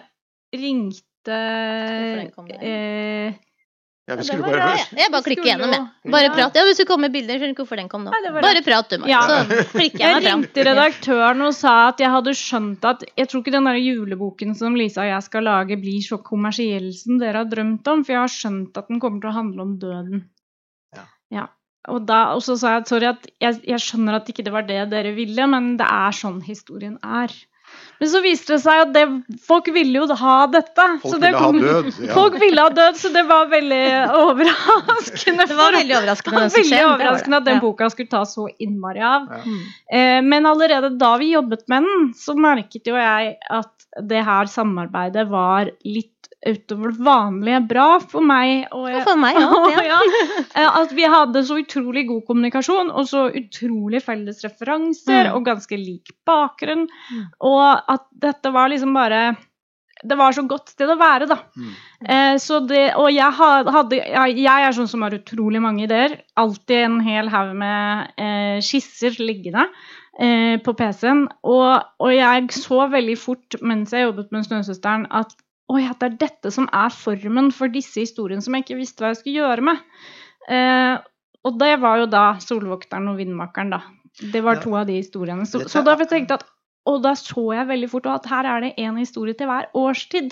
Ringte eh, ja, vi skulle bare ja, Jeg bare klikker gjennom, jeg. Bare prat. Ja, Hvis du kommer med bilder, skjønner ikke hvorfor den kom nå. Bare prat, du, Marte. Ja. Så klikker jeg meg fram. Jeg ringte redaktøren og sa at jeg hadde skjønt at Jeg tror ikke den der juleboken som Lisa og jeg skal lage, blir så kommersiell som dere har drømt om, for jeg har skjønt at den kommer til å handle om døden. Og, da, og så sa jeg sorry at jeg, jeg, skjønner at ikke det var det dere ville, men det er sånn historien er. Men så viste det seg at det, folk ville jo ha dette. Folk ville kom, ha død. Ja. Folk ville ha død, så det var veldig overraskende. Det var veldig overraskende, veldig overraskende at den boka skulle ta så innmari av. Ja. Eh, men allerede da vi jobbet med den, så merket jo jeg at det her samarbeidet var litt utover det vanlige bra for meg. Og, jeg, for meg ja, ja. Eh, at vi hadde så utrolig god kommunikasjon og så utrolig felles referanser mm. og ganske lik bakgrunn. Mm. Og at dette var liksom bare det var så godt sted å være, da. Mm. Eh, så det, og jeg, hadde, jeg, er sånn som har utrolig mange ideer. Alltid en hel haug med eh, skisser liggende eh, på PC-en. Og, og, jeg så veldig fort mens jeg jobbet med Snøsøsteren, at Oi, at det er dette som er formen for disse historiene som jeg ikke visste hva jeg skulle gjøre med. Eh, og det var jo da 'Solvokteren' og 'Vindmakeren', da. Det var ja. to av de historiene. Så, så da tenkte jeg at Og da så jeg veldig fort at her er det én historie til hver årstid.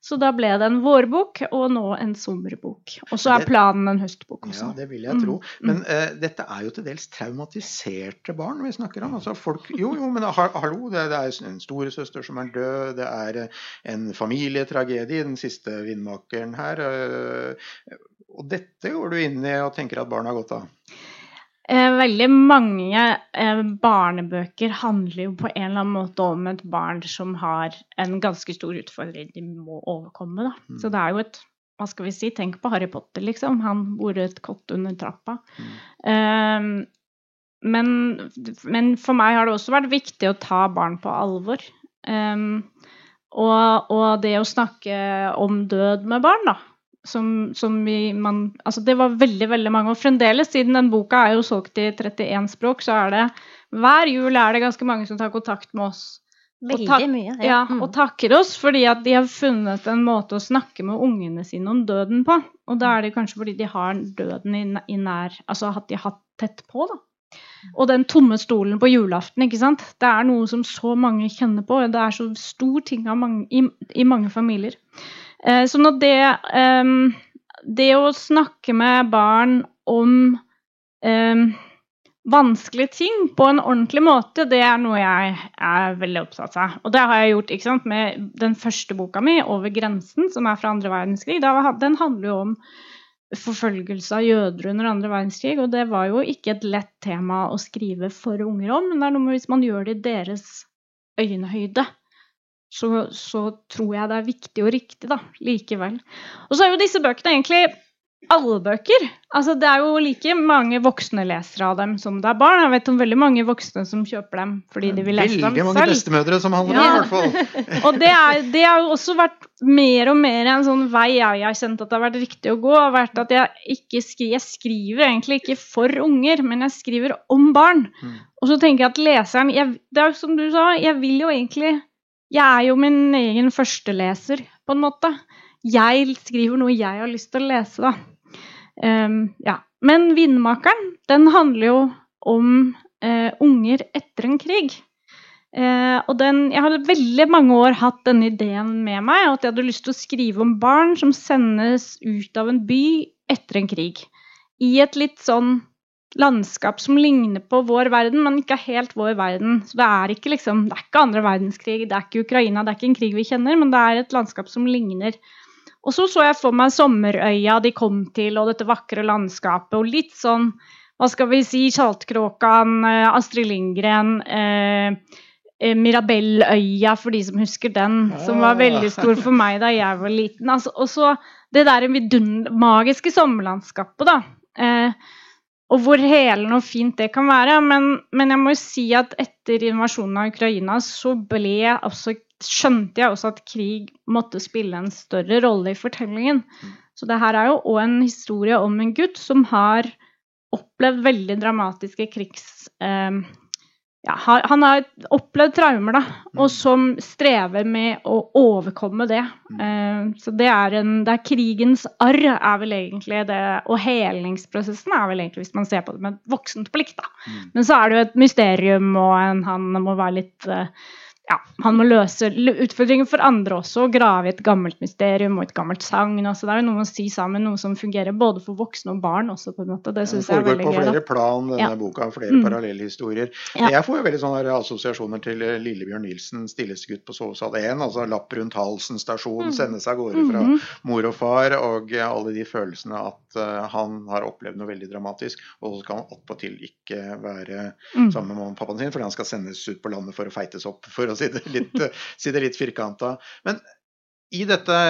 Så da ble det en vårbok, og nå en sommerbok. Og så er planen en høstbok også. Ja, det vil jeg tro. Mm. Men uh, dette er jo til dels traumatiserte barn vi snakker om. Altså folk, jo, jo, men hallo, det, det er en storesøster som er død, det er uh, en familietragedie, den siste vindmakeren her. Uh, og dette går du inn i og tenker at barna har godt av? Eh, veldig mange eh, barnebøker handler jo på en eller annen måte om et barn som har en ganske stor utfordring de må overkomme. Da. Mm. Så det er jo et hva skal vi si, Tenk på Harry Potter, liksom. Han bor i et kott under trappa. Mm. Eh, men, men, for meg har det også vært viktig å ta barn på alvor. Um, og, og, det å snakke om død med barn, da som, som vi, man Altså, det var veldig, veldig mange. Og fremdeles, siden den boka er jo solgt i 31 språk, så er det hver jul er det ganske mange som tar kontakt med oss. Veldig og mye. Ja. ja mm. Og takker oss fordi at de har funnet en måte å snakke med ungene sine om døden på. Og da er det kanskje fordi de har døden i, i nær Altså at de har hatt tett på, da. Og den tomme stolen på julaften, ikke sant. Det er noe som så mange kjenner på. Det er så stor ting mange, i, i, mange familier. Eh, sånn at det Det å snakke med barn om vanskelige ting på en ordentlig måte, det er noe jeg er veldig opptatt av. Og det har jeg gjort sant, med den første boka mi, 'Over grensen', som er fra andre verdenskrig. Den handler jo om forfølgelse av jøder under andre verdenskrig. Og det var jo ikke et lett tema å skrive for unger om, men det er noe med hvis man gjør det i deres øyenhøyde, så, så tror jeg det er viktig og riktig, da, likevel. Og så er jo disse bøkene egentlig alle bøker. Altså, det er jo like mange voksne lesere av dem som det er barn. Jeg vet om veldig mange voksne som kjøper dem fordi de vil lese veldig dem selv. Veldig mange bestemødre som handler ja. i hvert fall. og det, er, det har jo også vært mer og mer en sånn vei jeg har kjent at det har vært riktig å gå. har vært at Jeg ikke skriver, jeg skriver egentlig ikke for unger, men jeg skriver om barn. Mm. Og så tenker jeg at leseren jeg, Det er jo som du sa, jeg vil jo egentlig Jeg er jo min egen førsteleser, på en måte jeg skriver noe jeg har lyst til å lese, da. Um, ja. Men 'Vindmakeren' den handler jo om uh, unger etter en krig. Uh, og den, jeg hadde veldig mange år hatt denne ideen med meg, at jeg hadde lyst til å skrive om barn som sendes ut av en by etter en krig. I et litt sånn landskap som ligner på vår verden, men ikke helt vår verden. Så det er ikke liksom, det er ikke andre verdenskrig, det er ikke Ukraina, det er ikke en krig vi kjenner, men det er et landskap som ligner. Og så så jeg for meg sommerøya de kom til, og dette vakre landskapet, og litt sånn hva skal vi si, Saltkråkan, eh, Astrid Lindgren, eh, eh, Mirabelløya, for de som husker den, som var veldig stor for meg da jeg var liten. Altså, og så det der magiske sommerlandskapet, da. Eh, og hvor helende og fint det kan være. Men, men jeg må jo si at etter invasjonen av Ukraina så ble også skjønte jeg også at krig måtte spille en større rolle i fortellingen. Mm. Så det her er jo òg en historie om en gutt som har opplevd veldig dramatiske krigs... Eh, ja, han har opplevd traumer, da, og mm. som strever med å overkomme det. Mm. Eh, så det er, en, det er krigens arr, er vel egentlig det, og helingsprosessen er vel egentlig, hvis man ser på det med et voksent blikk, da. Men så er det jo et mysterium, og en, han må være litt uh, ja, han må løse utfordringer for andre også, og grave i et gammelt mysterium og et gammelt sagn. Altså, det er jo noe å si sammen, noe som fungerer både for voksne og barn også, på en måte. Det syns jeg er veldig gøy. Foregår på flere plan, denne ja. boka, flere mm. parallellhistorier. Ja. Jeg får jo veldig sånne assosiasjoner til eh, Lillebjørn Nilsen, 'Stilleste gutt på sovesal 1', altså lapp rundt halsen stasjon, mm. sendes av gårde fra mm -hmm. mor og far, og alle de følelsene at uh, han har opplevd noe veldig dramatisk, og så skal han attpåtil ikke være mm. sammen med mamma og pappaen sin, fordi han skal sendes ut på landet for å feites opp, for å si det litt, si det litt firkanta. Men i dette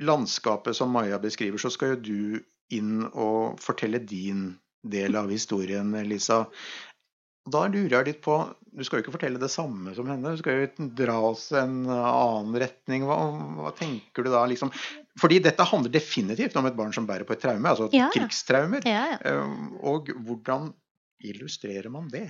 landskapet som Maja beskriver, så skal jo du inn og fortelle din del av historien, Lisa. Da lurer jeg litt på Du skal jo ikke fortelle det samme som henne. Du skal jo dra oss en annen retning. Hva, hva tenker du da? Liksom? Fordi dette handler definitivt om et barn som bærer på et traume, altså ja. krigstraumer. Ja, ja. Ehm, og hvordan illustrerer man det?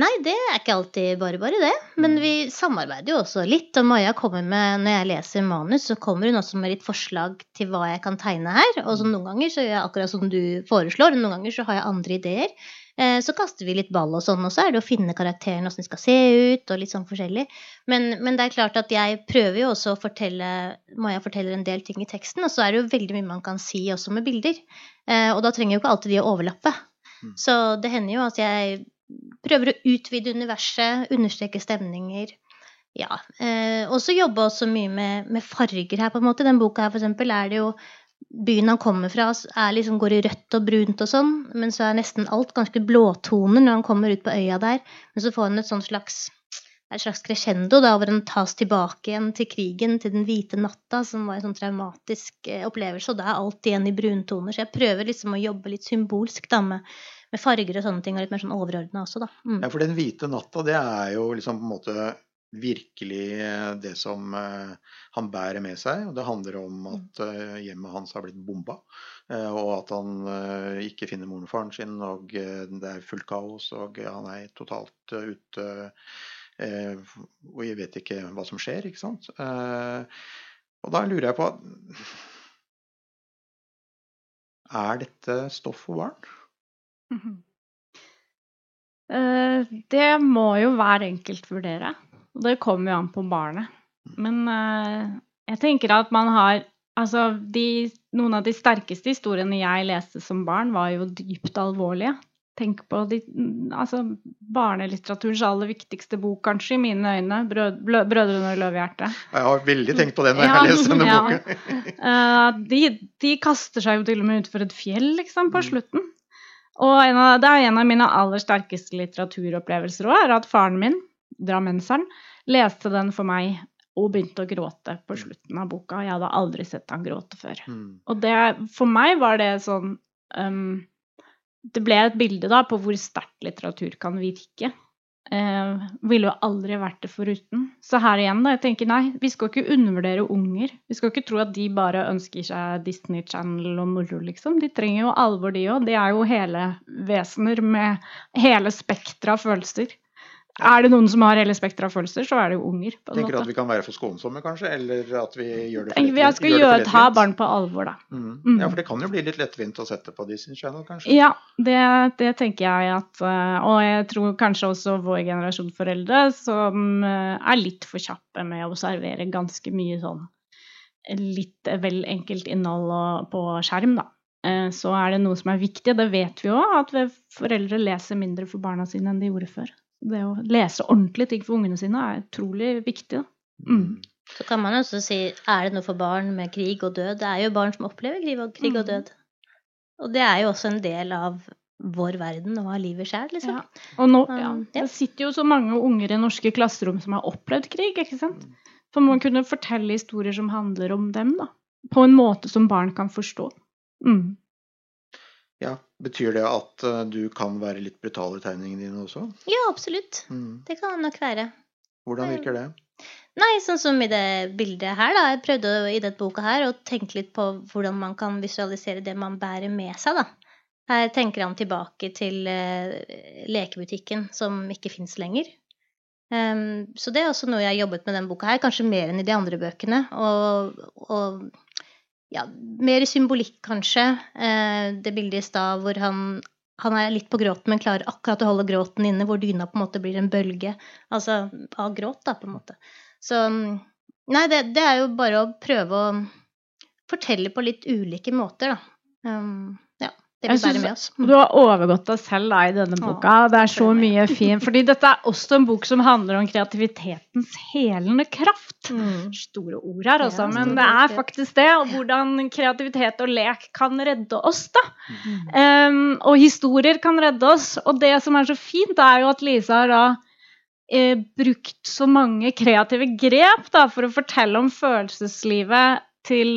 Nei, det er ikke alltid bare bare, det. Men mm. vi samarbeider jo også litt. Og Maja kommer med, når jeg leser manus, så kommer hun også med litt forslag til hva jeg kan tegne her. Og så mm. noen ganger så gjør jeg akkurat som du foreslår, og noen ganger så har jeg andre ideer. Eh, så kaster vi litt ball og sånn, og så er det å finne karakteren, åssen de skal se ut, og litt sånn forskjellig. Men, men, det er klart at jeg prøver jo også å fortelle Maja forteller en del ting i teksten, og så er det jo veldig mye man kan si også med bilder. Eh, og da trenger jo ikke alltid de å overlappe. Mm. Så det hender jo at jeg prøver å utvide universet, understreke stemninger. Ja. Eh, og så jobbe også mye med, med, farger her, på en måte. Den boka her, for eksempel, er det jo Byen han kommer fra, liksom, går i rødt og brunt og sånn, men så er nesten alt ganske blåtoner når han kommer ut på øya der. Men så får han et sånt slags et slags crescendo da, hvor en tas tilbake igjen til krigen, til den hvite natta, som var en sånn traumatisk eh, opplevelse. Og da er alt igjen i bruntoner. Så jeg prøver liksom å jobbe litt symbolsk da, med, med farger og sånne ting, og litt mer sånn overordna også, da. Mm. Ja, for den hvite natta, det er jo liksom på en måte virkelig eh, det som uh, han bærer med seg. Og det handler om at uh, hjemmet hans har blitt bomba. Og at han ikke finner moren og faren sin, og det er fullt kaos, og han er totalt ute Og jeg vet ikke hva som skjer, ikke sant. og da lurer jeg på Er dette stoff for barn? Uh, det må jo hver enkelt vurdere. Det kommer jo an på barnet. Men jeg tenker at man har Altså, de, noen av de sterkeste historiene jeg leste som barn, var jo dypt alvorlige. Tenk på de, altså, barnelitteraturens aller viktigste bok, kanskje, i mine øyne. Brød, 'Brødrene og løvehjerte'. Jeg har veldig tenkt på det når ja, jeg leser denne ja. boken. uh, de, de, kaster seg jo til og med utfor et fjell, liksom, på mm. slutten. Og av, det er en av mine aller sterkeste litteraturopplevelser òg, er at faren min, drammenseren, leste den for meg og begynte å gråte på slutten av boka. Jeg hadde aldri sett han gråte før. Mm. Og det, for meg var det sånn um, Det ble et bilde da på hvor sterkt litteratur kan virke. Eh, ville jo aldri vært det foruten. Så her igjen, da. Jeg tenker nei, vi skal ikke undervurdere unger. Vi skal ikke tro at de bare ønsker seg Disney Channel og moro, liksom. De trenger jo alvor, de òg. De er jo hele vesener med hele spekteret av følelser. Er det noen som har hele spekteret av følelser, så er det jo unger. Tenker du at vi kan være for skånsomme, kanskje? Eller at vi gjør det for lettvint? Jeg skal gjøre, ta barn på alvor, da. Mm. Mm. Ja, for det kan jo bli litt lettvint å sette på Disney Channel, kanskje? Ja, det, det, tenker jeg at eh, Og jeg tror kanskje også vår generasjon foreldre som eh, er litt for kjappe med å servere ganske mye sånn litt vel enkelt innhold på skjerm, da. Eh, så er det noe som er viktig, det vet vi òg, at foreldre leser mindre for barna sine enn de gjorde før det å lese ordentlige ting for ungene sine er utrolig viktig. Mm. Så kan man også si er det noe for barn med krig og død? Det er jo barn som opplever krig og, krig og mm. død. Og det er jo også en del av vår verden og av livet sjøl, liksom. Ja. Og nå, um, ja, det sitter jo så mange unger i norske klasserom som har opplevd krig, ikke sant. For man kunne fortelle historier som handler om dem, da. På en måte som barn kan forstå. Mm. Ja, Betyr det at uh, du kan være litt brutal i tegningene dine også? Ja, absolutt. Mm. Det kan nok være. Hvordan virker det? Nei, sånn som i det bildet her, da. Jeg prøvde i denne boka her å tenke litt på hvordan man kan visualisere det man bærer med seg, da. Her tenker han tilbake til uh, lekebutikken som ikke fins lenger. Um, så det er også noe jeg har jobbet med denne boka her, kanskje mer enn i de andre bøkene. Og, og ja, mer symbolikk, kanskje. Eh, det bildet i stad hvor han, han er litt på gråten, men klarer akkurat å holde gråten inne, hvor dyna på en måte blir en bølge altså av gråt, da, på en måte. Så Nei, det, det er jo bare å prøve å fortelle på litt ulike måter, da. Um, det vi bærer med oss. Du har overgått deg selv da, i denne boka. det er så mye fint. Fordi dette er også en bok som handler om kreativitetens helende kraft. Mm. Store ord her, altså. Men det er faktisk det. Og hvordan kreativitet og lek kan redde oss, da. Mm. Um, og historier kan redde oss. Og det som er så fint, er jo at Lisa har da eh, brukt så mange kreative grep da, for å fortelle om følelseslivet til,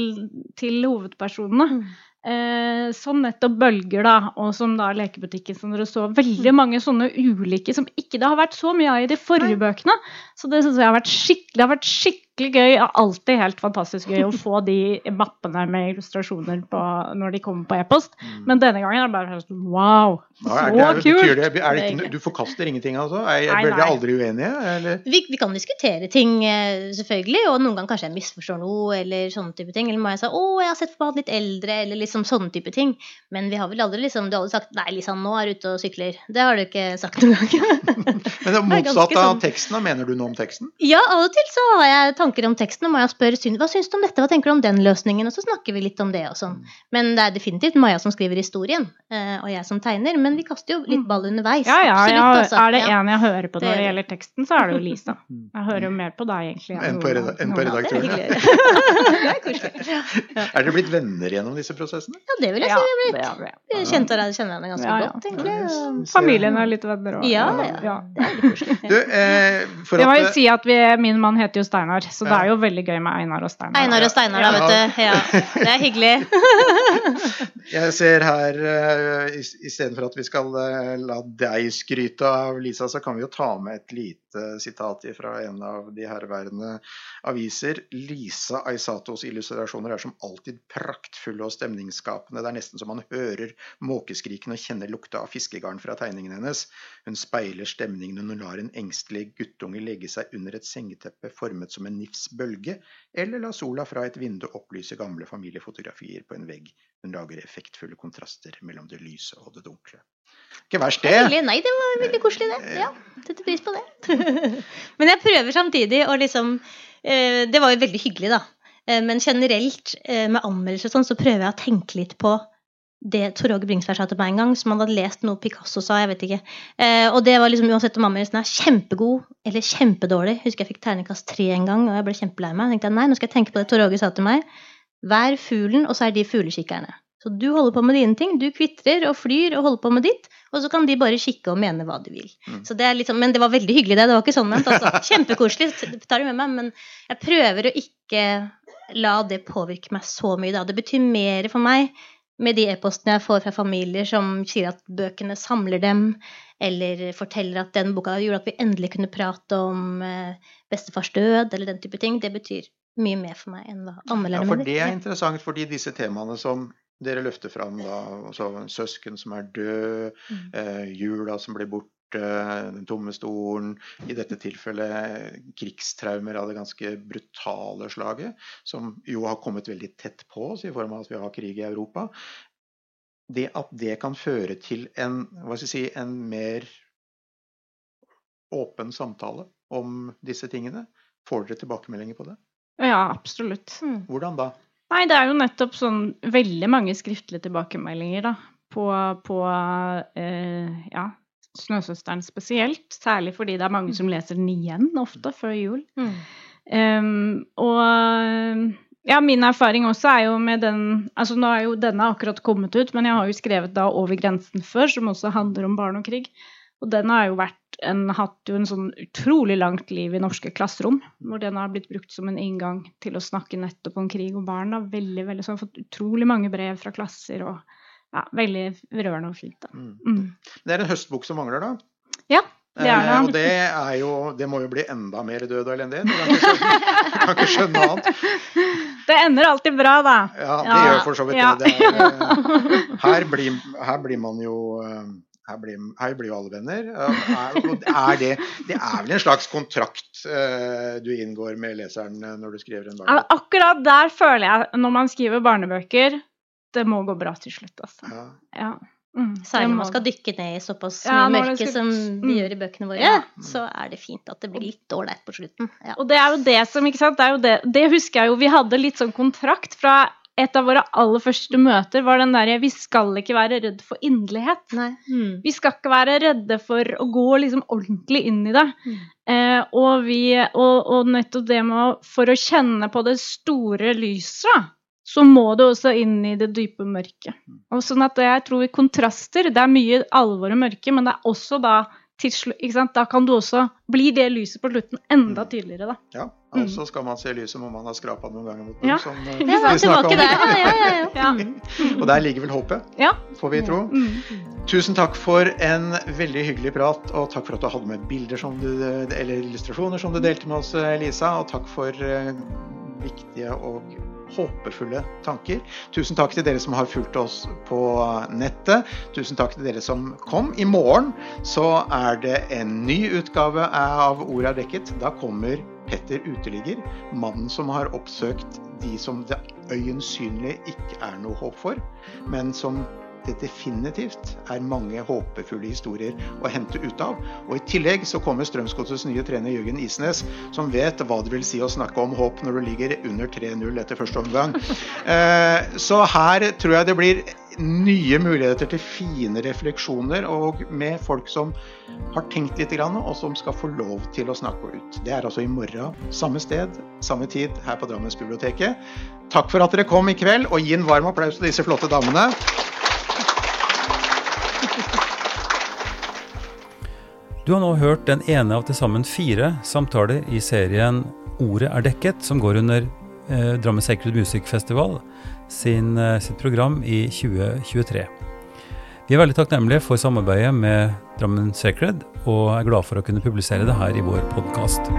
til hovedpersonene. Mm. Eh, som nettopp bølger, da, og som da lekebutikken, som dere så. Veldig mange sånne ulike som ikke det har vært så mye av i de forrige bøkene. Så det syns jeg har vært skikkelig, har vært skikkelig skikkelig gøy. Alltid helt fantastisk gøy å få de mappene med illustrasjoner på, når de kommer på e-post. Mm. Men denne gangen er det bare sånn wow, så ja, det, kult! Det, det ikke, du forkaster ingenting, altså? Er, nei, blir dere aldri uenige? Vi, vi, kan diskutere ting, eh, selvfølgelig, og noen ganger kanskje jeg misforstår noe, eller sånne type ting. Eller må jeg si 'Å, jeg har sett for meg litt eldre', eller liksom sånne type ting. Men vi har vel aldri liksom Du har aldri sagt 'Nei, Lisa, nå er du ute og sykler'. Det har du ikke sagt noen gang. Men det er motsatt av sånn... teksten, da mener du noe om teksten? Ja, av og til så har jeg tanker om teksten, og Maja spør hva syns du om dette, hva tenker du om den løsningen, og så snakker vi litt om det og sånn. Mm. Men det er definitivt Maja som skriver historien, eh, og jeg som tegner, men vi kaster jo litt mm. ball underveis. Ja, ja, Absolutt, ja altså. er det en jeg hører på når det gjelder teksten, så er det jo Lisa. Mm. Jeg hører jo mer på deg, egentlig. Enn på, reda ja. på redaktøren. det er koselig. Ja. Er dere blitt venner gjennom disse prosessene? Ja, det vil jeg si vi er blitt. Vi kjente deg, kjenner hverandre ganske godt, egentlig. Familien er litt venner òg. Ja, ja. Det er litt koselig. Du, eh, det må jo si at vi, min mann heter jo Steinar, så det er jo veldig gøy med Einar og Steinar. Einar og Steinar, da, vet du. Ja, det er hyggelig. Jeg ser her, uh, istedenfor at vi skal uh, la deg skryte av Lisa, så kan vi jo ta med et lite sitat fra en av de herværende aviser. Lisa Aisatos illustrasjoner er som alltid praktfulle og stemningsskapende. Det er nesten så man hører måkeskriken og kjenner lukta av fiskegarn fra tegningen hennes. Hun speiler stemningen når hun lar en engstelig guttunge legge seg under et sengeteppe formet som en nifs bølge, eller la sola fra et vindu opplyse gamle familiefotografier på en vegg. Hun lager effektfulle kontraster mellom det lyse og det dunkle. Ikke verst, det. Nei, det var veldig koselig, det. Ja, Setter pris på det. Men jeg prøver samtidig å liksom eh, Det var jo veldig hyggelig, da. Eh, men generelt eh, med anmeldelser og sånn, så prøver jeg å tenke litt på det Tor Åge Bringsværd sa til meg en gang, som han hadde lest noe Picasso sa. jeg vet ikke. Og det var liksom uansett om anmeldelsen er kjempegod eller kjempedårlig. Jeg husker jeg fikk terningkast tre en gang, og jeg ble kjempelei meg. Jeg tenkte nei, nå skal jeg tenke på det Tor Åge sa til meg. Vær fuglen, og så er de fuglekikkerne. Så du holder på med dine ting, du kvitrer og flyr og holder på med ditt, og så kan de bare kikke og mene hva de vil. Mm. Så det er liksom, men det var veldig hyggelig, det. Det var ikke sånn ment. Altså. Kjempekoselig, tar det med meg, men jeg prøver å ikke la det påvirke meg så mye, da. Det betyr mer for meg med de e-postene jeg får fra familier som sier at bøkene samler dem, eller forteller at den boka gjorde at vi endelig kunne prate om eh, bestefars død, eller den type ting. Det betyr mye mer for meg enn hva anmelderne mener. Ja, for det er interessant, fordi disse temaene som dere løfter fram, da, altså søsken som er død, mm. eh, jula som blir borte, den tomme stolen, i dette tilfellet krigstraumer av det ganske brutale slaget, som jo har kommet veldig tett på oss i form av at vi har krig i Europa. Det at det kan føre til en, hva skal jeg si, en mer åpen samtale om disse tingene, får dere tilbakemeldinger på det? Ja, absolutt. Mm. Hvordan da? Nei, det er jo nettopp sånn veldig mange skriftlige tilbakemeldinger, da. På, på eh, ja, Snøsøsteren spesielt. Særlig fordi det er mange som leser den igjen ofte før jul. Mm. Um, og ja, min erfaring også er jo med den Altså nå er jo denne akkurat kommet ut, men jeg har jo skrevet da 'Over grensen' før, som også handler om barn og krig. Og den har jo vært en, hatt jo en sånn utrolig langt liv i norske klasserom. Hvor den har blitt brukt som en inngang til å snakke nettopp om krig og barn. Da. Veldig, veldig, så jeg har fått utrolig mange brev fra klasser. og ja, Veldig rørende og fint. Da. Mm. Mm. Det er en høstbok som mangler, da? Ja, det er det. Eh, og det, er jo, det må jo bli enda mer død og elendighet. Du kan, kan ikke skjønne annet. Det ender alltid bra, da. Ja, det ja. gjør for så vidt ja. det. det er, eh, her, blir, her, blir, man jo eh, her blir, her blir jo alle venner. Er det, det, er vel en slags kontrakt uh, du inngår med leseren når du skriver en barnebok? Akkurat der føler jeg, når man skriver barnebøker, det må gå bra til slutt, altså. Ja. ja. Mm, Særlig når man skal dykke ned i såpass mye ja, mørke skal... som vi mm. gjør i bøkene våre, ja. så er det fint at det blir litt ålreit på slutten. Ja. Og det er jo det som, ikke sant, det, er jo det, det husker jeg jo, vi hadde litt sånn kontrakt fra et av våre aller første møter var den derre Vi skal ikke være redd for inderlighet. Mm. Vi skal ikke være redde for å gå liksom ordentlig inn i det. Mm. Eh, og, vi, og, og, nettopp det med å For å kjenne på det store lyset, så må du også inn i det dype mørket. Mm. Og sånn at jeg tror vi kontraster Det er mye alvor og mørke, men det er også da da kan du også bli det lyset på slutten enda mm. tydeligere. Da. Ja, og så skal man se lyset, om man har skrapa noen ganger mot noen, Ja. Som, uh, ja, vi om. der. Ja, ja, ja. Og der ligger vel håpet, ja. får vi tro. Mm. Tusen takk for en veldig hyggelig prat, og takk for at du hadde med bilder du, eller illustrasjoner som du delte med oss, Lisa. Og takk for uh, viktige og håpefulle tanker. Tusen takk til dere som har fulgt oss på nettet. Tusen takk til dere som kom. I morgen så er det en ny utgave av Ordet er dekket. Da kommer Petter Uteligger, mannen som har oppsøkt de som det øyensynlig ikke er noe håp for, men som det definitivt er mange håpefulle historier å hente ut av. Og I tillegg så kommer Strømsgodsets nye trener Jørgen Isnes, som vet hva det vil si å snakke om håp når du ligger under 3-0 etter første omgang. Eh, så her tror jeg det blir nye muligheter til fine refleksjoner, og med folk som har tenkt litt, og som skal få lov til å snakke ut. Det er altså i morgen, samme sted, samme tid, her på Drammensbiblioteket. Takk for at dere kom i kveld, og gi en varm applaus til disse flotte damene. Du har nå hørt den ene av til sammen fire samtaler i serien Ordet er dekket, som går under eh, Drammen Sacred Music Festival sin, eh, sitt program i 2023. Vi er veldig takknemlige for samarbeidet med Drammen Sacred, og er glad for å kunne publisere det her i vår podkast.